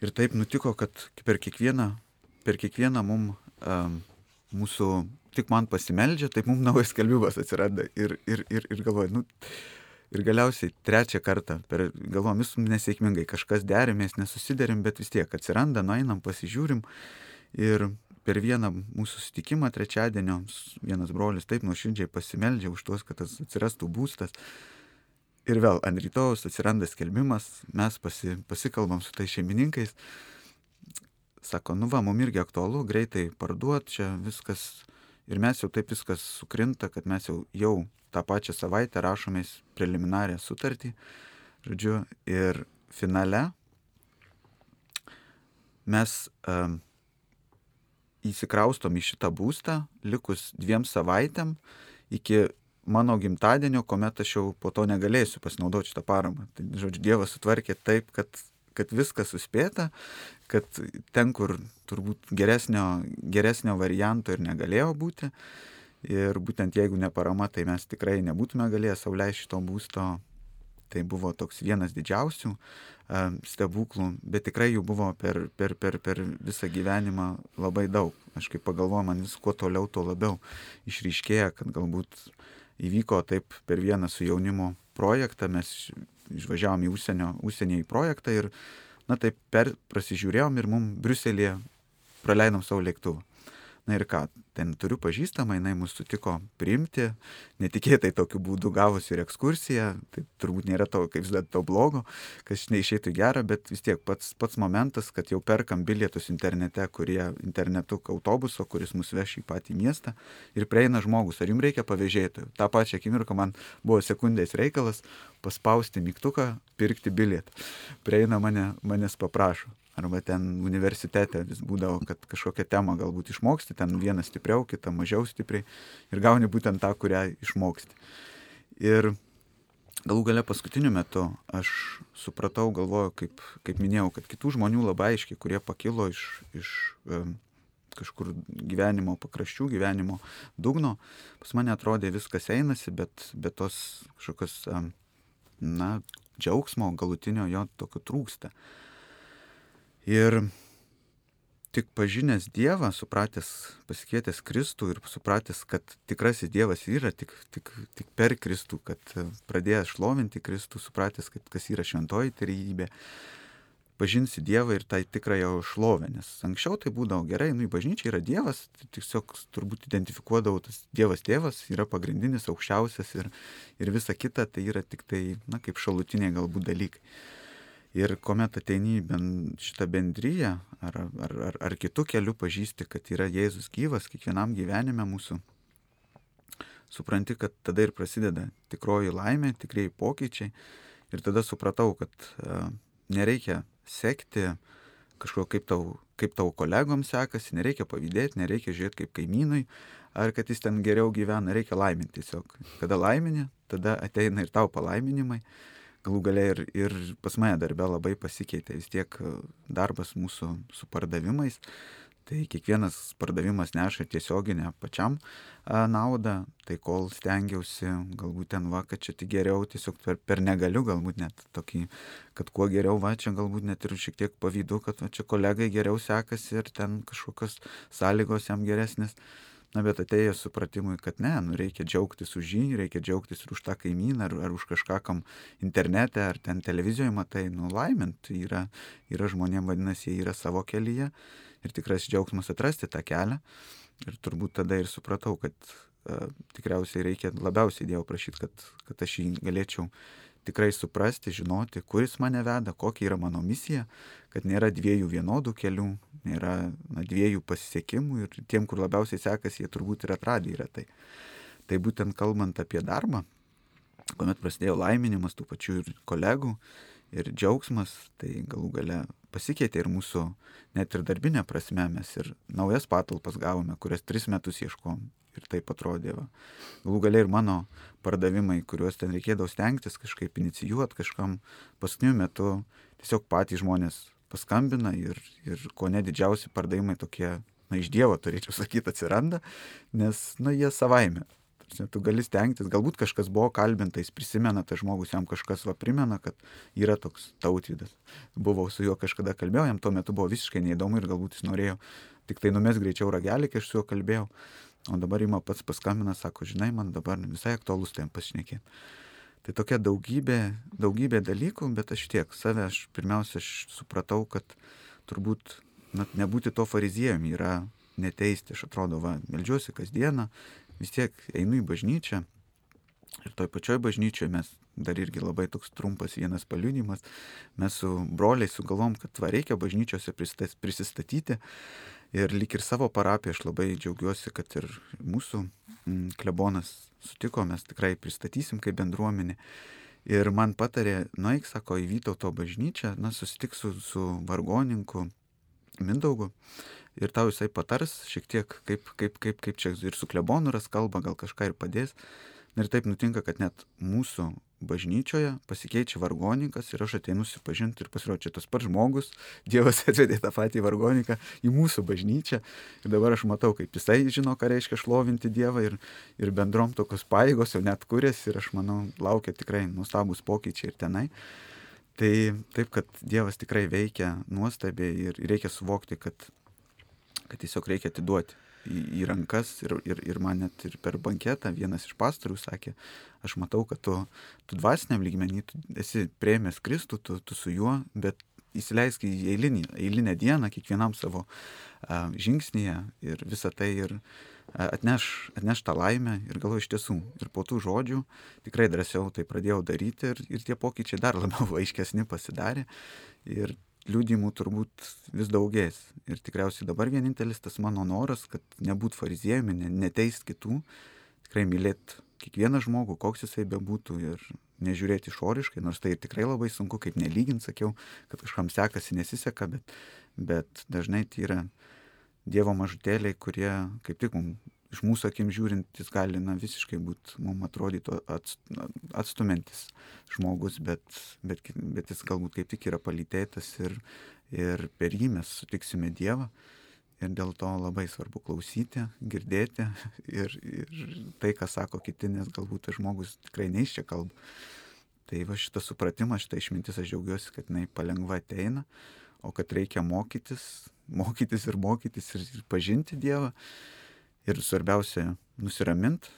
Ir taip nutiko, kad per kiekvieną, per kiekvieną mum, um, mūsų tik man pasimeldžia, taip mums naujas skelbimas atsiranda. Ir, ir, ir, ir galvoju, nu, ir galiausiai trečią kartą, per, galvom, vis nesėkmingai kažkas derimės, nesusiderim, bet vis tiek atsiranda, nueinam, pasižiūrim. Ir per vieną mūsų susitikimą trečiadienio vienas brolis taip nuoširdžiai pasimeldžia už tuos, kad atsirastų būstas. Ir vėl ant rytojus atsiranda skelbimas, mes pasi, pasikalbam su tai šeimininkais. Sako, nu va, mum irgi aktualu, greitai parduot, čia viskas. Ir mes jau taip viskas sukrinta, kad mes jau, jau tą pačią savaitę rašomės preliminarią sutartį. Žodžiu, ir finale mes um, įsikraustom į šitą būstą, likus dviem savaitėm iki mano gimtadienio, kuomet aš jau po to negalėsiu pasinaudoti šitą paramą. Tai, žodžiu, Dievas sutvarkė taip, kad, kad viskas suspėta, kad ten, kur turbūt geresnio, geresnio varianto ir negalėjo būti. Ir būtent jeigu ne parama, tai mes tikrai nebūtume galėję sauliaisti šito būsto. Tai buvo toks vienas didžiausių stebuklų, bet tikrai jų buvo per, per, per, per visą gyvenimą labai daug. Aš kaip pagalvoju, man vis kuo toliau, tuo labiau išryškėja, kad galbūt įvyko taip per vieną su jaunimo projektą, mes išvažiavom į užsienio, užsienį į projektą ir, na taip, per, prasižiūrėjom ir mums Briuselėje praleidom savo lėktuvą. Na ir ką, ten turiu pažįstamą, jinai mus sutiko priimti, netikėtai tokiu būdu gavosi ir ekskursija, tai turbūt nėra to, kaip visada, to blogo, kas neišeitų gerą, bet vis tiek pats, pats momentas, kad jau perkam bilietus internete, kurie internetu autobuso, kuris mus veš į patį miestą ir prieina žmogus, ar jums reikia pavėžėti. Ta pačia akimirka man buvo sekundės reikalas paspausti mygtuką, pirkti bilietą. Prieina mane, manęs paprašo arba ten universitete vis būdavo, kad kažkokią temą galbūt išmoksti, ten vieną stipriau, kitą mažiau stipriai ir gauni būtent tą, kurią išmoksti. Ir galų gale paskutiniu metu aš supratau, galvoju, kaip, kaip minėjau, kad kitų žmonių labai aiškiai, kurie pakilo iš, iš um, kažkur gyvenimo pakraščių, gyvenimo dugno, pas mane atrodė viskas einasi, bet, bet tos kažkokios, um, na, džiaugsmo galutinio jo tokio trūksta. Ir tik pažinęs Dievą, supratęs, pasikėtęs Kristų ir supratęs, kad tikrasis Dievas yra tik, tik, tik per Kristų, kad pradėjęs šlovinti Kristų, supratęs, kad kas yra šventoji trejybė, pažinsi Dievą ir tai tikrąją šlovę, nes anksčiau tai būdavo gerai, nu į bažnyčią yra Dievas, tai tiesiog turbūt identifikuodavau, tas Dievas tėvas yra pagrindinis, aukščiausias ir, ir visa kita tai yra tik tai, na, kaip šalutiniai galbūt dalykai. Ir kuomet ateini į ben, šitą bendryją ar, ar, ar, ar kitų kelių pažįsti, kad yra Jėzus gyvas kiekvienam gyvenime mūsų, supranti, kad tada ir prasideda tikroji laimė, tikrieji pokyčiai. Ir tada supratau, kad uh, nereikia sekti kažko kaip tau, kaip tau kolegoms sekasi, nereikia pavydėti, nereikia žiūrėti kaip kaimynui, ar kad jis ten geriau gyvena, reikia laiminti tiesiog. Kada laimini, tada ateina ir tau palaiminimai galų gale ir, ir pas mane darbe labai pasikeitė vis tiek e, darbas mūsų su pardavimais. Tai kiekvienas pardavimas neša tiesioginę pačiam a, naudą, tai kol stengiausi, galbūt ten va, kad čia tik geriau, tiesiog per, per negaliu, galbūt net tokį, kad kuo geriau, va, čia galbūt net ir šiek tiek pavydu, kad va, čia kolegai geriau sekasi ir ten kažkokios sąlygos jam geresnės. Na, bet atėjęs supratimui, kad ne, nu, reikia džiaugtis už jį, reikia džiaugtis ir už tą kaimyną, ar, ar už kažką, kam internete, ar ten televizijoje matai, nu, laimint, yra, yra žmonėm, vadinasi, jie yra savo kelyje ir tikras džiaugsmas atrasti tą kelią. Ir turbūt tada ir supratau, kad uh, tikriausiai reikia labiausiai Dievo prašyti, kad, kad aš jį galėčiau tikrai suprasti, žinoti, kuris mane veda, kokia yra mano misija, kad nėra dviejų vienodų kelių, nėra na, dviejų pasisekimų ir tiem, kur labiausiai sekasi, jie turbūt ir atradę yra tai. Tai būtent kalbant apie darbą, kuomet prasidėjo laiminimas tų pačių ir kolegų ir džiaugsmas, tai galų gale pasikeitė ir mūsų net ir darbinė prasme mes ir naujas patalpas gavome, kurias tris metus ieškom ir taip atrodė. Va. Galų galiai ir mano pardavimai, kuriuos ten reikėdavo stengtis kažkaip inicijuoti kažkam, paskutiniu metu tiesiog patys žmonės paskambina ir, ir ko ne didžiausi pardavimai tokie, na, iš Dievo turėčiau sakyti, atsiranda, nes, na, jie savaime. Tu gali stengtis, galbūt kažkas buvo kalbinta, jis prisimena, tai žmogus jam kažkas va primena, kad yra toks tautvydas. Buvau su juo kažkada kalbėjau, jam tuo metu buvo visiškai neįdomu ir galbūt jis norėjo tik tai numes greičiau ragelį, kai aš su juo kalbėjau. O dabar ima pats paskambina, sako, žinai, man dabar visai aktualus tam pasišnekėti. Tai tokia daugybė, daugybė dalykų, bet aš tiek save, aš pirmiausia, aš supratau, kad turbūt net nebūti to fariziejumi yra neteisti. Aš atrodo, va, melžiuosi kasdieną, vis tiek einu į bažnyčią. Ir toj pačioj bažnyčioje mes dar irgi labai toks trumpas vienas paliudimas. Mes su broliai sugalvom, kad va, reikia bažnyčiose prisistatyti. Ir lik ir savo parapiją aš labai džiaugiuosi, kad ir mūsų mm, klebonas sutiko, mes tikrai pristatysim kaip bendruomenė. Ir man patarė, nueik, sako, į Vytauto bažnyčią, na, susitik su, su vargonininku Mindaugu. Ir tau jisai patars šiek tiek, kaip, kaip, kaip, kaip čia ir su klebonu ras kalba, gal kažką ir padės. Ir taip nutinka, kad net mūsų bažnyčioje pasikeičia vargonininkas ir aš ateinu susipažinti ir pasirodžiu, čia tas pats žmogus, Dievas atvedė tą patį vargonininką į mūsų bažnyčią ir dabar aš matau, kaip jisai žino, ką reiškia šlovinti Dievą ir, ir bendrom tokios paėgos jau net kurės ir aš manau, laukia tikrai nuostabus pokyčiai ir tenai. Tai taip, kad Dievas tikrai veikia nuostabiai ir reikia suvokti, kad, kad tiesiog reikia atiduoti į, į rankas ir, ir, ir man net ir per banketą vienas iš pastorių sakė, aš matau, kad tu, tu dvasiniam lygmenį, tu esi prieimęs Kristų, tu, tu su juo, bet įsileisk į eilinį, eilinę dieną kiekvienam savo a, žingsnėje ir visą tai ir a, atneš, atneš tą laimę ir galvoju iš tiesų. Ir po tų žodžių tikrai drąsiau tai pradėjau daryti ir, ir tie pokyčiai dar labiau aiškesni pasidarė. Ir liūdimų turbūt vis daugės. Ir tikriausiai dabar vienintelis tas mano noras, kad nebūt fariziejumi, neteist kitų, tikrai mylėti kiekvieną žmogų, koks jisai bebūtų ir nežiūrėti išoriškai, nors tai tikrai labai sunku, kaip nelygint, sakiau, kad kažkam sekasi, nesiseka, bet, bet dažnai tai yra Dievo mažutėliai, kurie kaip tik mums iš mūsų akim žiūrint, jis gali na, visiškai būti, mums atrodytų atstumiantis žmogus, bet, bet, bet jis galbūt kaip tik yra palytėtas ir, ir per jį mes sutiksime Dievą. Ir dėl to labai svarbu klausyti, girdėti ir, ir tai, ką sako kiti, nes galbūt tas žmogus tikrai neiš čia kalba. Tai va šitą supratimą, šitą išmintis aš džiaugiuosi, kad jinai palengva ateina, o kad reikia mokytis, mokytis ir mokytis ir, ir pažinti Dievą ir svarbiausia nusiramint,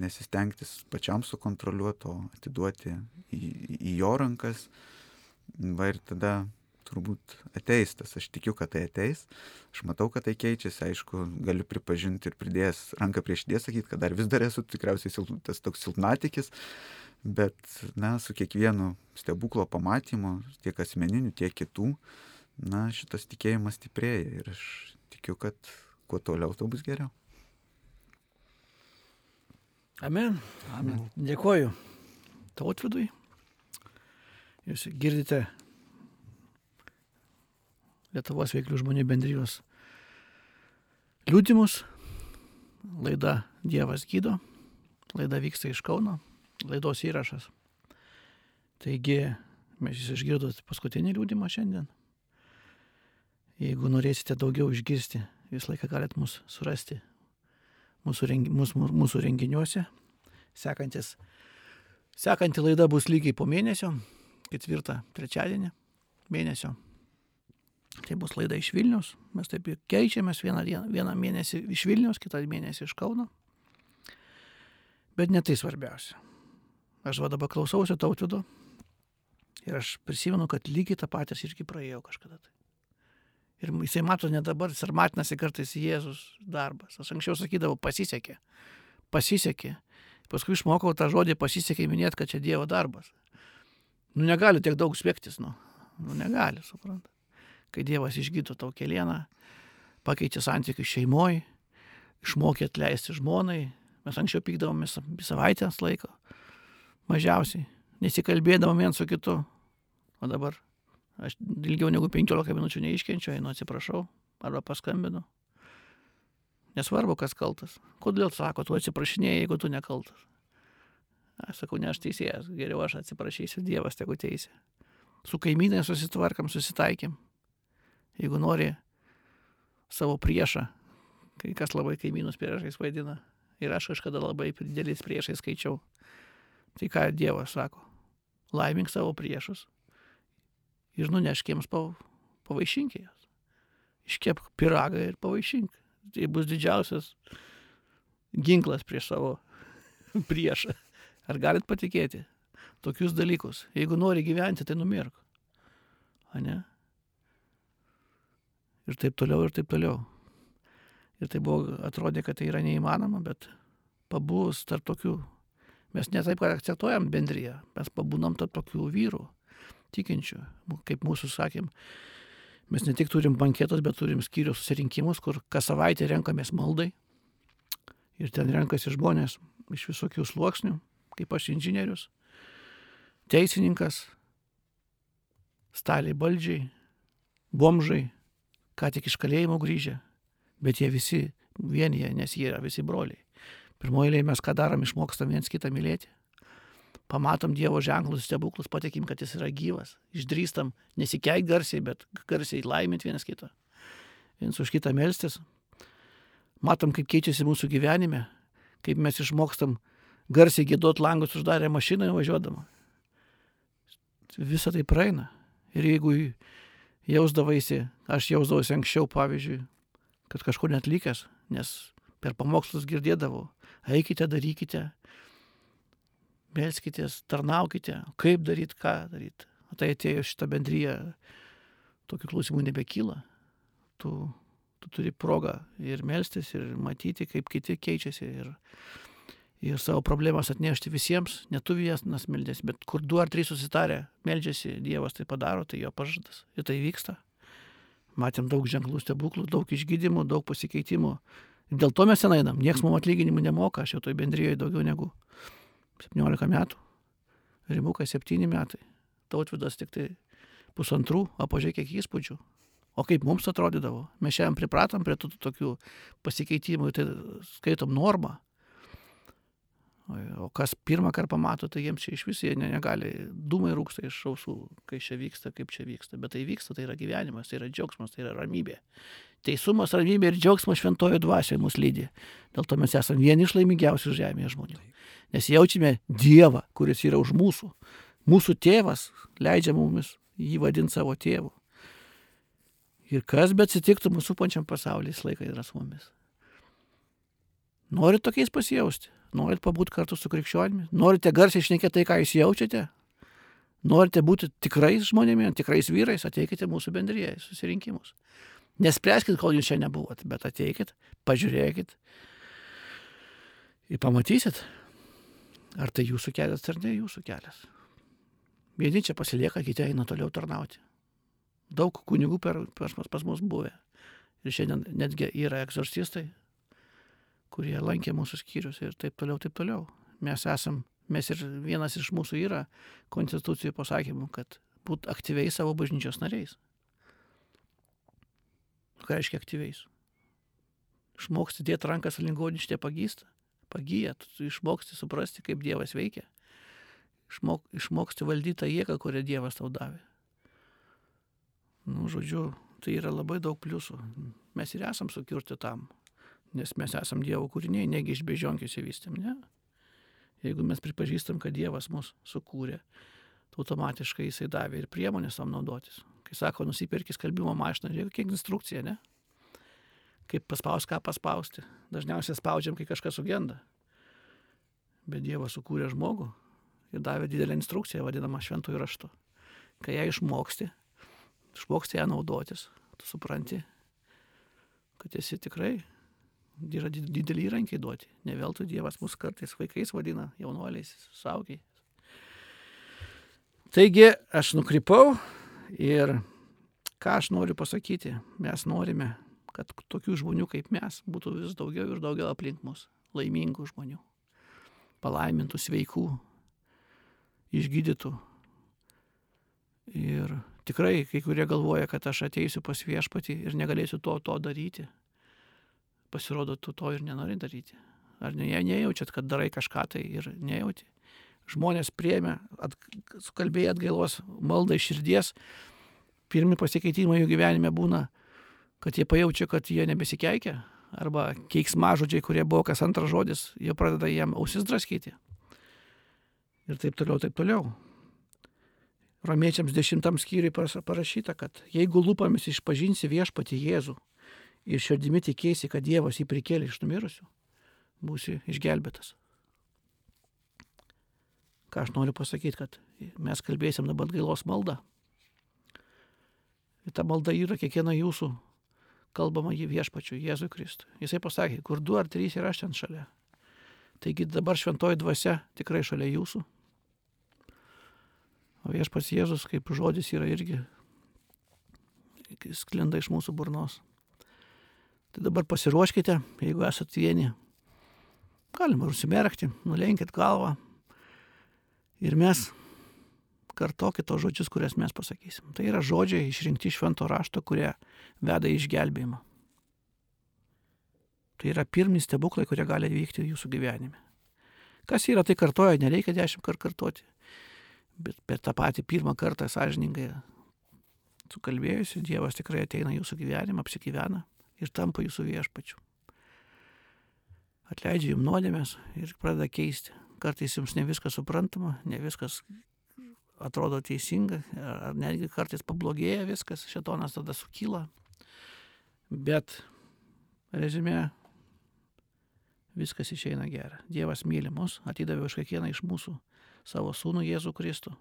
nesistengtis pačiam sukontroliuoti, o atiduoti į, į jo rankas. Va ir tada turbūt ateis tas, aš tikiu, kad tai ateis, aš matau, kad tai keičiasi, aišku, galiu pripažinti ir pridėjęs ranką prieš dėsą sakyti, kad dar vis dar esu tikriausiai sil, tas toks silpnatikis, bet, na, su kiekvienu stebuklo pamatymu, tiek asmeniniu, tiek kitų, na, šitas tikėjimas stiprėja ir aš tikiu, kad kuo toliau, tuo bus geriau. Amen. Amen. Dėkoju tautvidui. Jūs girdite Lietuvos veiklių žmonių bendrijos liūdimus. Laida Dievas gydo. Laida vyksta iš Kauno. Laidos įrašas. Taigi mes jūs išgirdot paskutinį liūdimą šiandien. Jeigu norėsite daugiau išgirsti, visą laiką galite mus surasti mūsų, rengi, mūsų, mūsų renginiuose. Sekantis, sekanti laida bus lygiai po mėnesio, ketvirtą trečiadienį mėnesio. Tai bus laida iš Vilnius. Mes taip keičiamės vieną, vieną mėnesį iš Vilnius, kitą mėnesį iš Kauno. Bet ne tai svarbiausia. Aš va dabar klausausi tautvido ir aš prisimenu, kad lygiai tą patys irgi praėjau kažkada. Tai. Ir jisai mato ne dabar, ar matinasi kartais Jėzus darbas. Aš anksčiau sakydavau, pasisekė. Pasisekė. Paskui išmokau tą žodį pasisekė minėti, kad čia Dievo darbas. Nu negali tiek daug spėktis, nu. Nu negali, suprant. Kai Dievas išgydo tau kelieną, pakeičia santykių šeimoje, išmokė atleisti žmonai. Mes anksčiau pykdavomės savaitės laiko. Mažiausiai. Nesikalbėdavom vien su kitu. O dabar Aš ilgiau negu 15 minučių neiškenčiu, einu atsiprašau arba paskambinu. Nesvarbu, kas kaltas. Kodėl sako, tu atsiprašinėjai, jeigu tu nekaltas? Aš sakau, ne aš teisėjas, geriau aš atsiprašysiu, Dievas tegu teisė. Su kaimynai susitvarkam, susitaikėm. Jeigu nori savo priešą, kai kas labai kaimynus priešais vaidina, ir aš kažkada labai didelis priešai skaičiau, tai ką Dievas sako? Laimink savo priešus ir nunešk jiems pavaišink jas. Iškep piragą ir pavaišink. Tai bus didžiausias ginklas prieš savo priešą. Ar galit patikėti tokius dalykus? Jeigu nori gyventi, tai numirk. A ne? Ir taip toliau, ir taip toliau. Ir tai buvo, atrodė, kad tai yra neįmanoma, bet pabus tarp tokių, mes ne taip, kad akcentuojam bendryje, mes pabūnam tarp tokių vyrų, tikinčių, kaip mūsų sakėm. Mes ne tik turim banketus, bet turim skyrių susirinkimus, kur kas savaitę renkamės maldai. Ir ten renkasi žmonės iš visokių sluoksnių, kaip aš inžinierius, teisininkas, staliai baldžiai, bomžai, ką tik iš kalėjimo grįžę, bet jie visi vienyje, nes jie yra visi broliai. Pirmoji eilė mes ką darom, išmokstam viens kitą mylėti. Pamatom Dievo ženklus, stebuklus, patikim, kad jis yra gyvas. Išdrįstam nesikeik garsiai, bet garsiai laiminti vienas kitą. Vienas už kitą melstis. Matom, kaip keičiasi mūsų gyvenime, kaip mes išmokstam garsiai gėdot langus uždarę mašiną važiuodama. Visą tai praeina. Ir jeigu jausdavaisi, aš jausdavausi anksčiau, pavyzdžiui, kad kažko netlikęs, nes per pamokslus girdėdavau, eikite, darykite, melskitės, tarnaukite, kaip daryti, ką daryti. Tai atėjo šitą bendryją, tokių klausimų nebekyla. Tu, tu turi progą ir melstis, ir matyti, kaip kiti keičiasi, ir, ir savo problemas atnešti visiems, ne tu vienas meldėsi, bet kur du ar trys susitarę, meldžiasi, Dievas tai padaro, tai jo pažadas. Ir tai vyksta. Matėm daug ženklų stebuklų, daug išgydymų, daug pasikeitimų. Dėl to mes ten einam. Niekas mums atlyginimų nemoka, aš jau toj bendrijoje daugiau negu 17 metų. Rimukas 7 metai. Tautvidas tik tai pusantrų, o pažiūrėk, kiek įspūdžių. O kaip mums atrodydavo. Mes šiandien pripratom prie tų tokių pasikeitimų, tai skaitom normą. O kas pirmą kartą pamato, tai jiems čia iš vis jie negali, dūmai rūksta iš ausų, kai čia vyksta, kaip čia vyksta. Bet tai vyksta, tai yra gyvenimas, tai yra džiaugsmas, tai yra ramybė. Teisumas, ramybė ir džiaugsmas šventojo dvasioje mus lydi. Dėl to mes esame vieni iš laimingiausių žemėje žmonių. Nes jaučiame Dievą, kuris yra už mūsų. Mūsų tėvas leidžia mumis jį vadinti savo tėvu. Ir kas bet atsitiktų mūsų pančiam pasaulyje, jis laikai yra su mumis. Norit tokiais pasijausti? Norit pabūti kartu su krikščionimi? Norite garsiai išnekėti tai, ką jūs jaučiate? Norite būti tikrais žmonėmis, tikrais vyrais? Ateikite mūsų bendrėjai, susirinkimus. Nespręskit, kol jūs čia nebuvot, bet ateikit, pažiūrėkit ir pamatysit, ar tai jūsų kelias ar ne jūsų kelias. Vieni čia pasilieka, kiti eina toliau tarnauti. Daug kunigų per, per, pas mus buvę. Ir šiandien netgi yra egzorcistai, kurie lankė mūsų skyrius ir taip toliau, taip toliau. Mes esam, mes ir vienas iš mūsų yra konstitucijų pasakymų, kad būt aktyviai savo bažnyčios nariais. Ką reiškia aktyviais? Išmoksti dėti rankas lingoništė pagysta. Pagyja, tu išmoksti suprasti, kaip Dievas veikia. Išmok, išmoksti valdyti tą jėgą, kurią Dievas tau davė. Nu, žodžiu, tai yra labai daug pliusų. Mes ir esam sukurti tam nes mes esam Dievo kūriniai, negi iš bežionkės įvystėm, ne? Jeigu mes pripažįstam, kad Dievas mus sukūrė, tai automatiškai jisai davė ir priemonės tam naudotis. Kai sako, nusipirkis kalbimo mašiną, žiūrėk, kiek instrukcija, ne? Kaip paspaus, ką paspausti. Dažniausiai spaudžiam, kai kažkas sugenda. Bet Dievas sukūrė žmogų ir davė didelę instrukciją, vadinamą šventųjų raštu. Kai ją išmoksti, išmoksti ją naudotis, tu supranti, kad esi tikrai yra dideli įrankiai duoti. Ne veltui Dievas mus kartais vaikais vadina, jaunuoliais, saugiai. Taigi aš nukrypau ir ką aš noriu pasakyti, mes norime, kad tokių žmonių kaip mes būtų vis daugiau ir daugiau aplink mus, laimingų žmonių, palaimintų, sveikų, išgydytų. Ir tikrai kai kurie galvoja, kad aš ateisiu pas viešpatį ir negalėsiu to, to daryti pasirodo, tu to ir nenori daryti. Ar ne, nejaučiat, kad darai kažką tai ir nejauti. Žmonės priemė, at, sukalbėjai atgailos maldą iš širdies, pirmi pasikeitimai jų gyvenime būna, kad jie pajaučia, kad jie nebesikeikia, arba keiksmažodžiai, kurie buvo kas antras žodis, jie pradeda jam ausis draskyti. Ir taip toliau, taip toliau. Romiečiams dešimtam skyriui parašyta, kad jeigu lūpomis išpažinsi viešpati Jėzų ir širdimi tikėsi, kad Dievas jį prikėlė iš numirusių, būsi išgelbėtas. Ką aš noriu pasakyti, kad mes kalbėsim dabar gailos maldą. Ir ta malda yra kiekviena jūsų, kalbama jį viešpačiu, Jėzui Kristui. Jisai pasakė, kur du ar trys yra aš ten šalia. Taigi dabar šventoji dvasia tikrai šalia jūsų. O viešpats Jėzus kaip žodis yra irgi sklinda iš mūsų burnos. Tai dabar pasiruoškite, jeigu esate vieni. Galima užsimerkti, nulenkit galvą. Ir mes kartokit tos žodžius, kurias mes pasakysim. Tai yra žodžiai išrinkti švento rašto, kurie veda į išgelbėjimą. Tai yra pirmi stebuklai, kurie gali vykti jūsų gyvenime. Kas yra, tai kartoja, nereikia dešimt kartų kartoti. Bet per tą patį pirmą kartą sąžiningai sukalbėjusi, Dievas tikrai ateina jūsų gyvenimą, apsigyvena ir tampa jūsų viešpačiu. Atleidžia jums nuodėmės ir pradeda keisti. Kartais jums ne viskas suprantama, ne viskas atrodo teisinga, ar netgi kartais pablogėja viskas, šetonas tada sukyla. Bet rezumė, viskas išeina gera. Dievas myli mus, atidavė už kiekvieną iš mūsų savo sūnų Jėzų Kristų.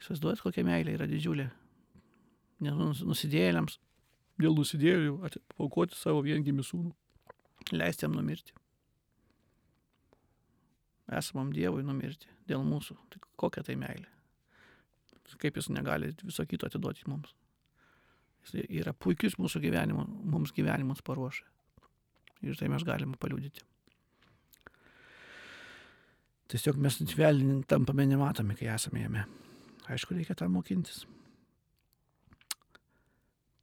Įsivaizduojat, kokia meilė yra didžiulė. Nes nusidėjėliams, dėl nusidėjėlių, paukoti savo viengimį sūnų, leisti jam numirti. Esamam Dievui numirti dėl mūsų. Tai kokia tai meilė? Kaip jis negali viso kito atiduoti mums? Jis yra puikius mūsų gyvenimo, mums gyvenimus paruošę. Ir tai mes galime paliūdyti. Tiesiog mes vėl tampame nematomi, kai esame jame. Aišku, reikia tam mokintis.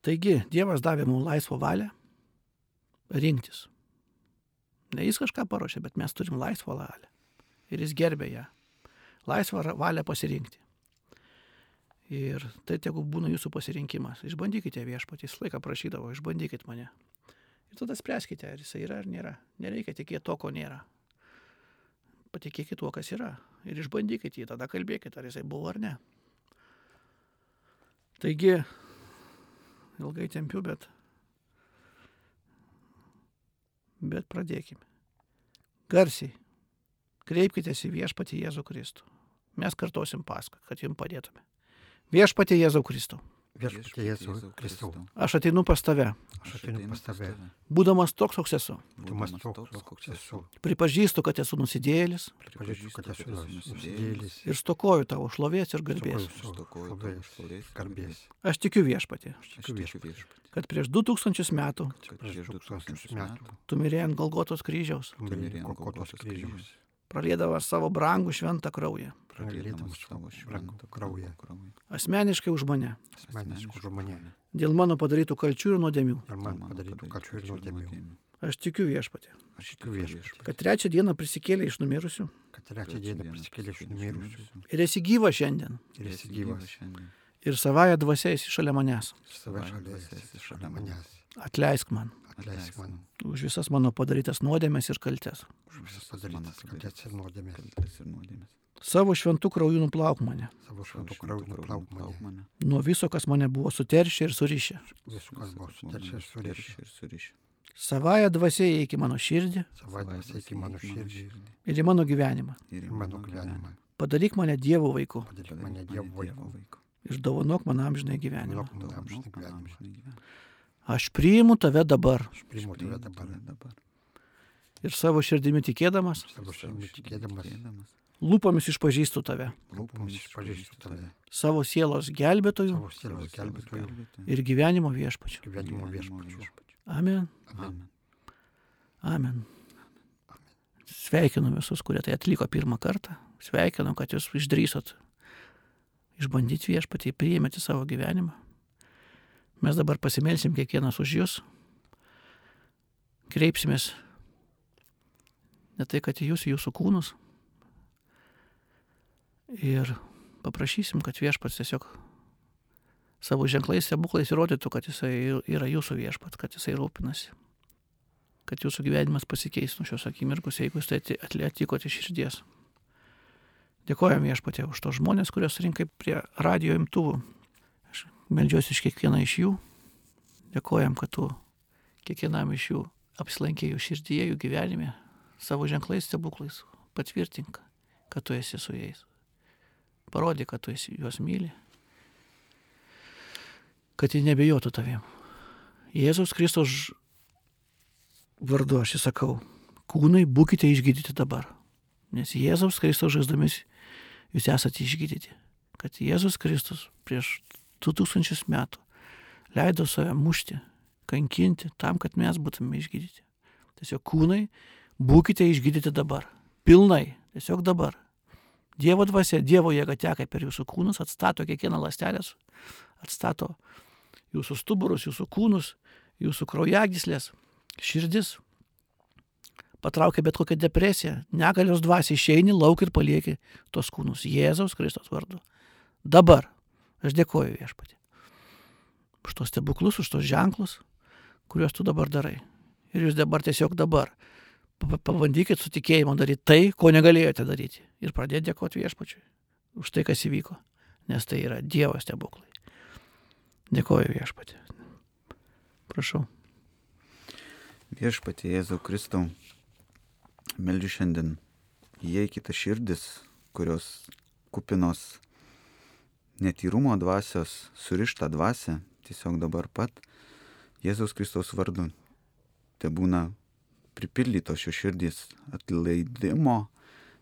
Taigi, Dievas davė mums laisvą valią rinktis. Ne jis kažką paruošė, bet mes turim laisvą valią. Ir jis gerbė ją. Laisvą valią pasirinkti. Ir tai tegu būna jūsų pasirinkimas. Išbandykite viešpatį, jis laiką prašydavo, išbandykite mane. Ir tada spręskite, ar jisai yra ar nėra. Nereikia tikėti to, ko nėra. Patikėkite tuo, kas yra. Ir išbandykite jį, tada kalbėkite, ar jisai buvo ar ne. Taigi, ilgai tempiu, bet, bet pradėkime. Garsiai. Kreipkitės į viešpatį Jėzų Kristų. Mes kartosim paską, kad jums padėtume. Viešpatį Jėzau Kristau. Viešpatie Jėzau Kristau. Aš ateinu pas tave, Aš ateinu pas tave. būdamas toks, koks esu. Būdamas toks, koks esu. Pripažįstu, kad esu nusidėjėlis Pripažįstu, kad esu nusidėlis. ir stokoju tavo šlovės ir garbės. Aš tikiu viešpatį, Tikiu viešpatie, kad prieš du tūkstančius metų prieš du tūkstančius metų. tu mirėjai ant Golgotos kryžiaus, Pralėdamas savo brangų šventą kraują. Pralėdamas savo brangų kraują. Asmeniškai už mane, Asmeniškų žmonė. dėl mano padarytų kalčių ir nuodėmių. Ir man padarytų kačių ir nuodėmių. Aš tikiu viešpatį, Aš tikiu viešpatie, kad trečią dieną prisikėlė iš numirusių kad trečią dieną prisikėlė iš numirusių. ir esi gyva šiandien. Ir esi gyvas. Ir savaja dvasia esi šalia manęs. Ir save šalia esi šalia manęs. Atleisk man Atleisk man už visas mano padarytas nuodėmės ir kaltes. už visas padarytas kaltes ir nuodėmės. Savo šventų krauju nuplauk mane Savo šventų krauju nuplauk mane. nuo viso, kas mane buvo suteršę ir surišę. Visų, kas buvo suteršę ir surišę. Savaja dvasia į mano širdį Savaitės eik į mano širdį ir į mano gyvenimą. ir mano gyvenimą. Padaryk mane Dievo vaiku Padaryk mane Dievo vaiku. ir dovanok man amžinai gyvenimą. Nuok man amžinai gyvenimą. Aš priimu tave dabar Aš priimu tave dabar. ir savo širdimi tikėdamas, Savo širdimi tikėdamas. lūpomis išpažįstu tave, Lūpomis išpažįstu tave. savo sielos gelbėtojų Savo sielos gelbėtojų. ir gyvenimo viešpačiu. Gyvenimo viešpačiu. Amen. Amen. Amen. Sveikinu visus, kurie tai atliko pirmą kartą. Sveikinu, kad jūs išdrysot išbandyti viešpatį, priėmėte savo gyvenimą. Mes dabar pasimelsim kiekvienas už jūs. Kreipsimės ne tai, kad į jūs, jūsų kūnus. Ir paprašysim, kad viešpats tiesiog savo ženklais, stebuklais įrodytų, kad jisai yra jūsų viešpat, kad jisai rūpinasi kad jūsų gyvenimas pasikeis nuo šios akimirkos, jeigu jūs tai ati- atikote iš širdies. Dėkojam viešpatė už tos žmonės, kurios rinkai prie radio imtuvų. Meldžiuosi iš kiekvieną iš jų. Dėkojam, kad tu kiekvienam iš jų apsilankėjų širdyje, jų gyvenime, savo ženklais, stebuklais. Patvirtink, kad tu esi su jais. Parodyk, kad tu esi, juos myli. Kad jie nebejotų tavim. Jėzaus Kristaus vardu aš įsakau, kūnai būkite išgydyti dabar. Nes Jėzaus Kristaus žaizdomis jūs esate išgydyti. Kad Jėzus Kristus prieš 2000 metų leido save mušti, kankinti tam, kad mes būtume išgydyti. Tiesiog kūnai būkite išgydyti dabar. Pilnai. Tiesiog dabar. Dievo dvasia, Dievo jėga teka per jūsų kūnus, atstato kiekvieną lastelę, atstato jūsų stuburus, jūsų kūnus, jūsų kraujagyslės, širdis. Patraukia bet kokią depresiją, negalios dvasia, išeini lauk ir palieki tos kūnus Jėzaus Kristos vardu. Dabar aš dėkoju viešpatį. Už tos stebuklus, už tos ženklus, kuriuos tu dabar darai. Ir jūs dabar tiesiog dabar pabandykit su tikėjimu daryti tai, ko negalėjote daryti. Ir pradėti dėkoti viešpačiui už tai, kas įvyko. Nes tai yra Dievo stebuklai. Dėkoju viešpatį. Prašau. Viešpatį Jėzau Kristau, meldžiu šiandien, įeikite širdis, kurios kupinos netyrumo dvasios, surištą dvasę, tiesiog dabar pat Jėzaus Kristaus vardu. Te būna pripildytos šios širdys atleidimo,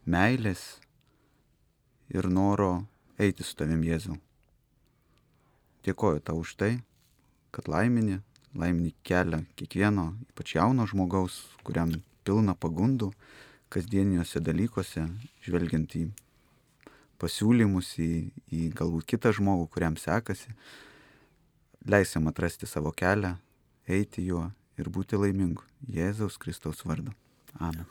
meilės ir noro eiti su tavim Jėzau. Dėkoju tau už tai, kad laimini, laimini kelią kiekvieno, ypač jauno žmogaus, kuriam pilna pagundų kasdieniuose dalykuose, žvelgiant į pasiūlymus, į, į galbūt kitą žmogų, kuriam sekasi, leisim atrasti savo kelią, eiti juo ir būti laimingu. Jėzaus Kristaus vardu. Amen.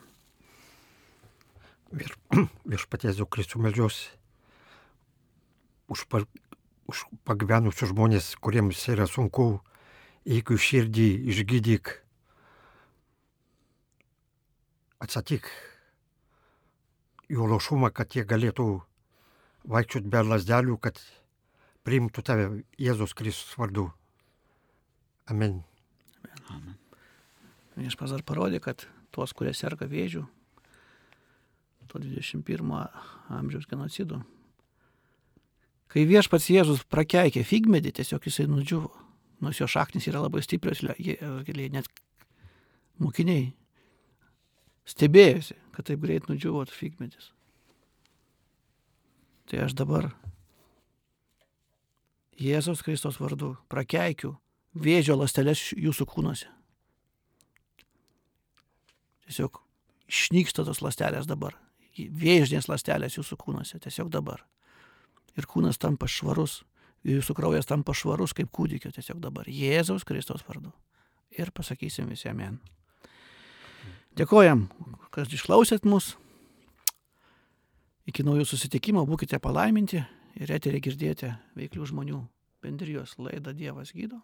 Viešpaties Jėzau Kristų melžiuosi už, pa, už pagyvenusius žmonės, kuriems yra sunku, jeigu širdį išgydyk, atsakyk jų lošumą, kad jie galėtų vaikščioti be lasdelių, kad priimtų tave Jėzus Kristus vardu. Amen. Amen. Viešpas dar parodė, kad tuos, kurie serga vėžių, to 21 amžiaus genocidu, kai viešpats Jėzus prakeikė figmedį, tiesiog jisai nudžiuvo, nors jo šaknis yra labai stiprios, net mokiniai stebėjosi, kad taip greit nudžiuvo figmedis. Tai aš dabar Jėzaus Kristos vardu prakeikiu vėžio lastelės jūsų kūnuose. Tiesiog išnyksta tos lastelės dabar. Vėžinės lastelės jūsų kūnuose. Tiesiog dabar. Ir kūnas tampa švarus. Jūsų kraujas tampa švarus kaip kūdikio. Tiesiog dabar. Jėzaus Kristos vardu. Ir pasakysim visi amen. Dėkojam, kad išklausėt mus. Iki naujų susitikimo būkite palaiminti ir eterį girdėti veiklių žmonių bendrijos laidą Dievas gydo.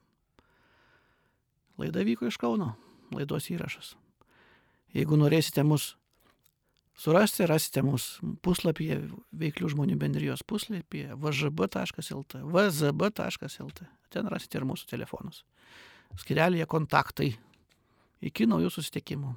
Laida vyko iš Kauno, laidos įrašas. Jeigu norėsite mus surasti, rasite mus puslapyje veiklių žmonių bendrijos puslapyje vžb.lt, vzb.lt. Ten rasite ir mūsų telefonus. Skirelėje kontaktai. Iki naujų susitikimų.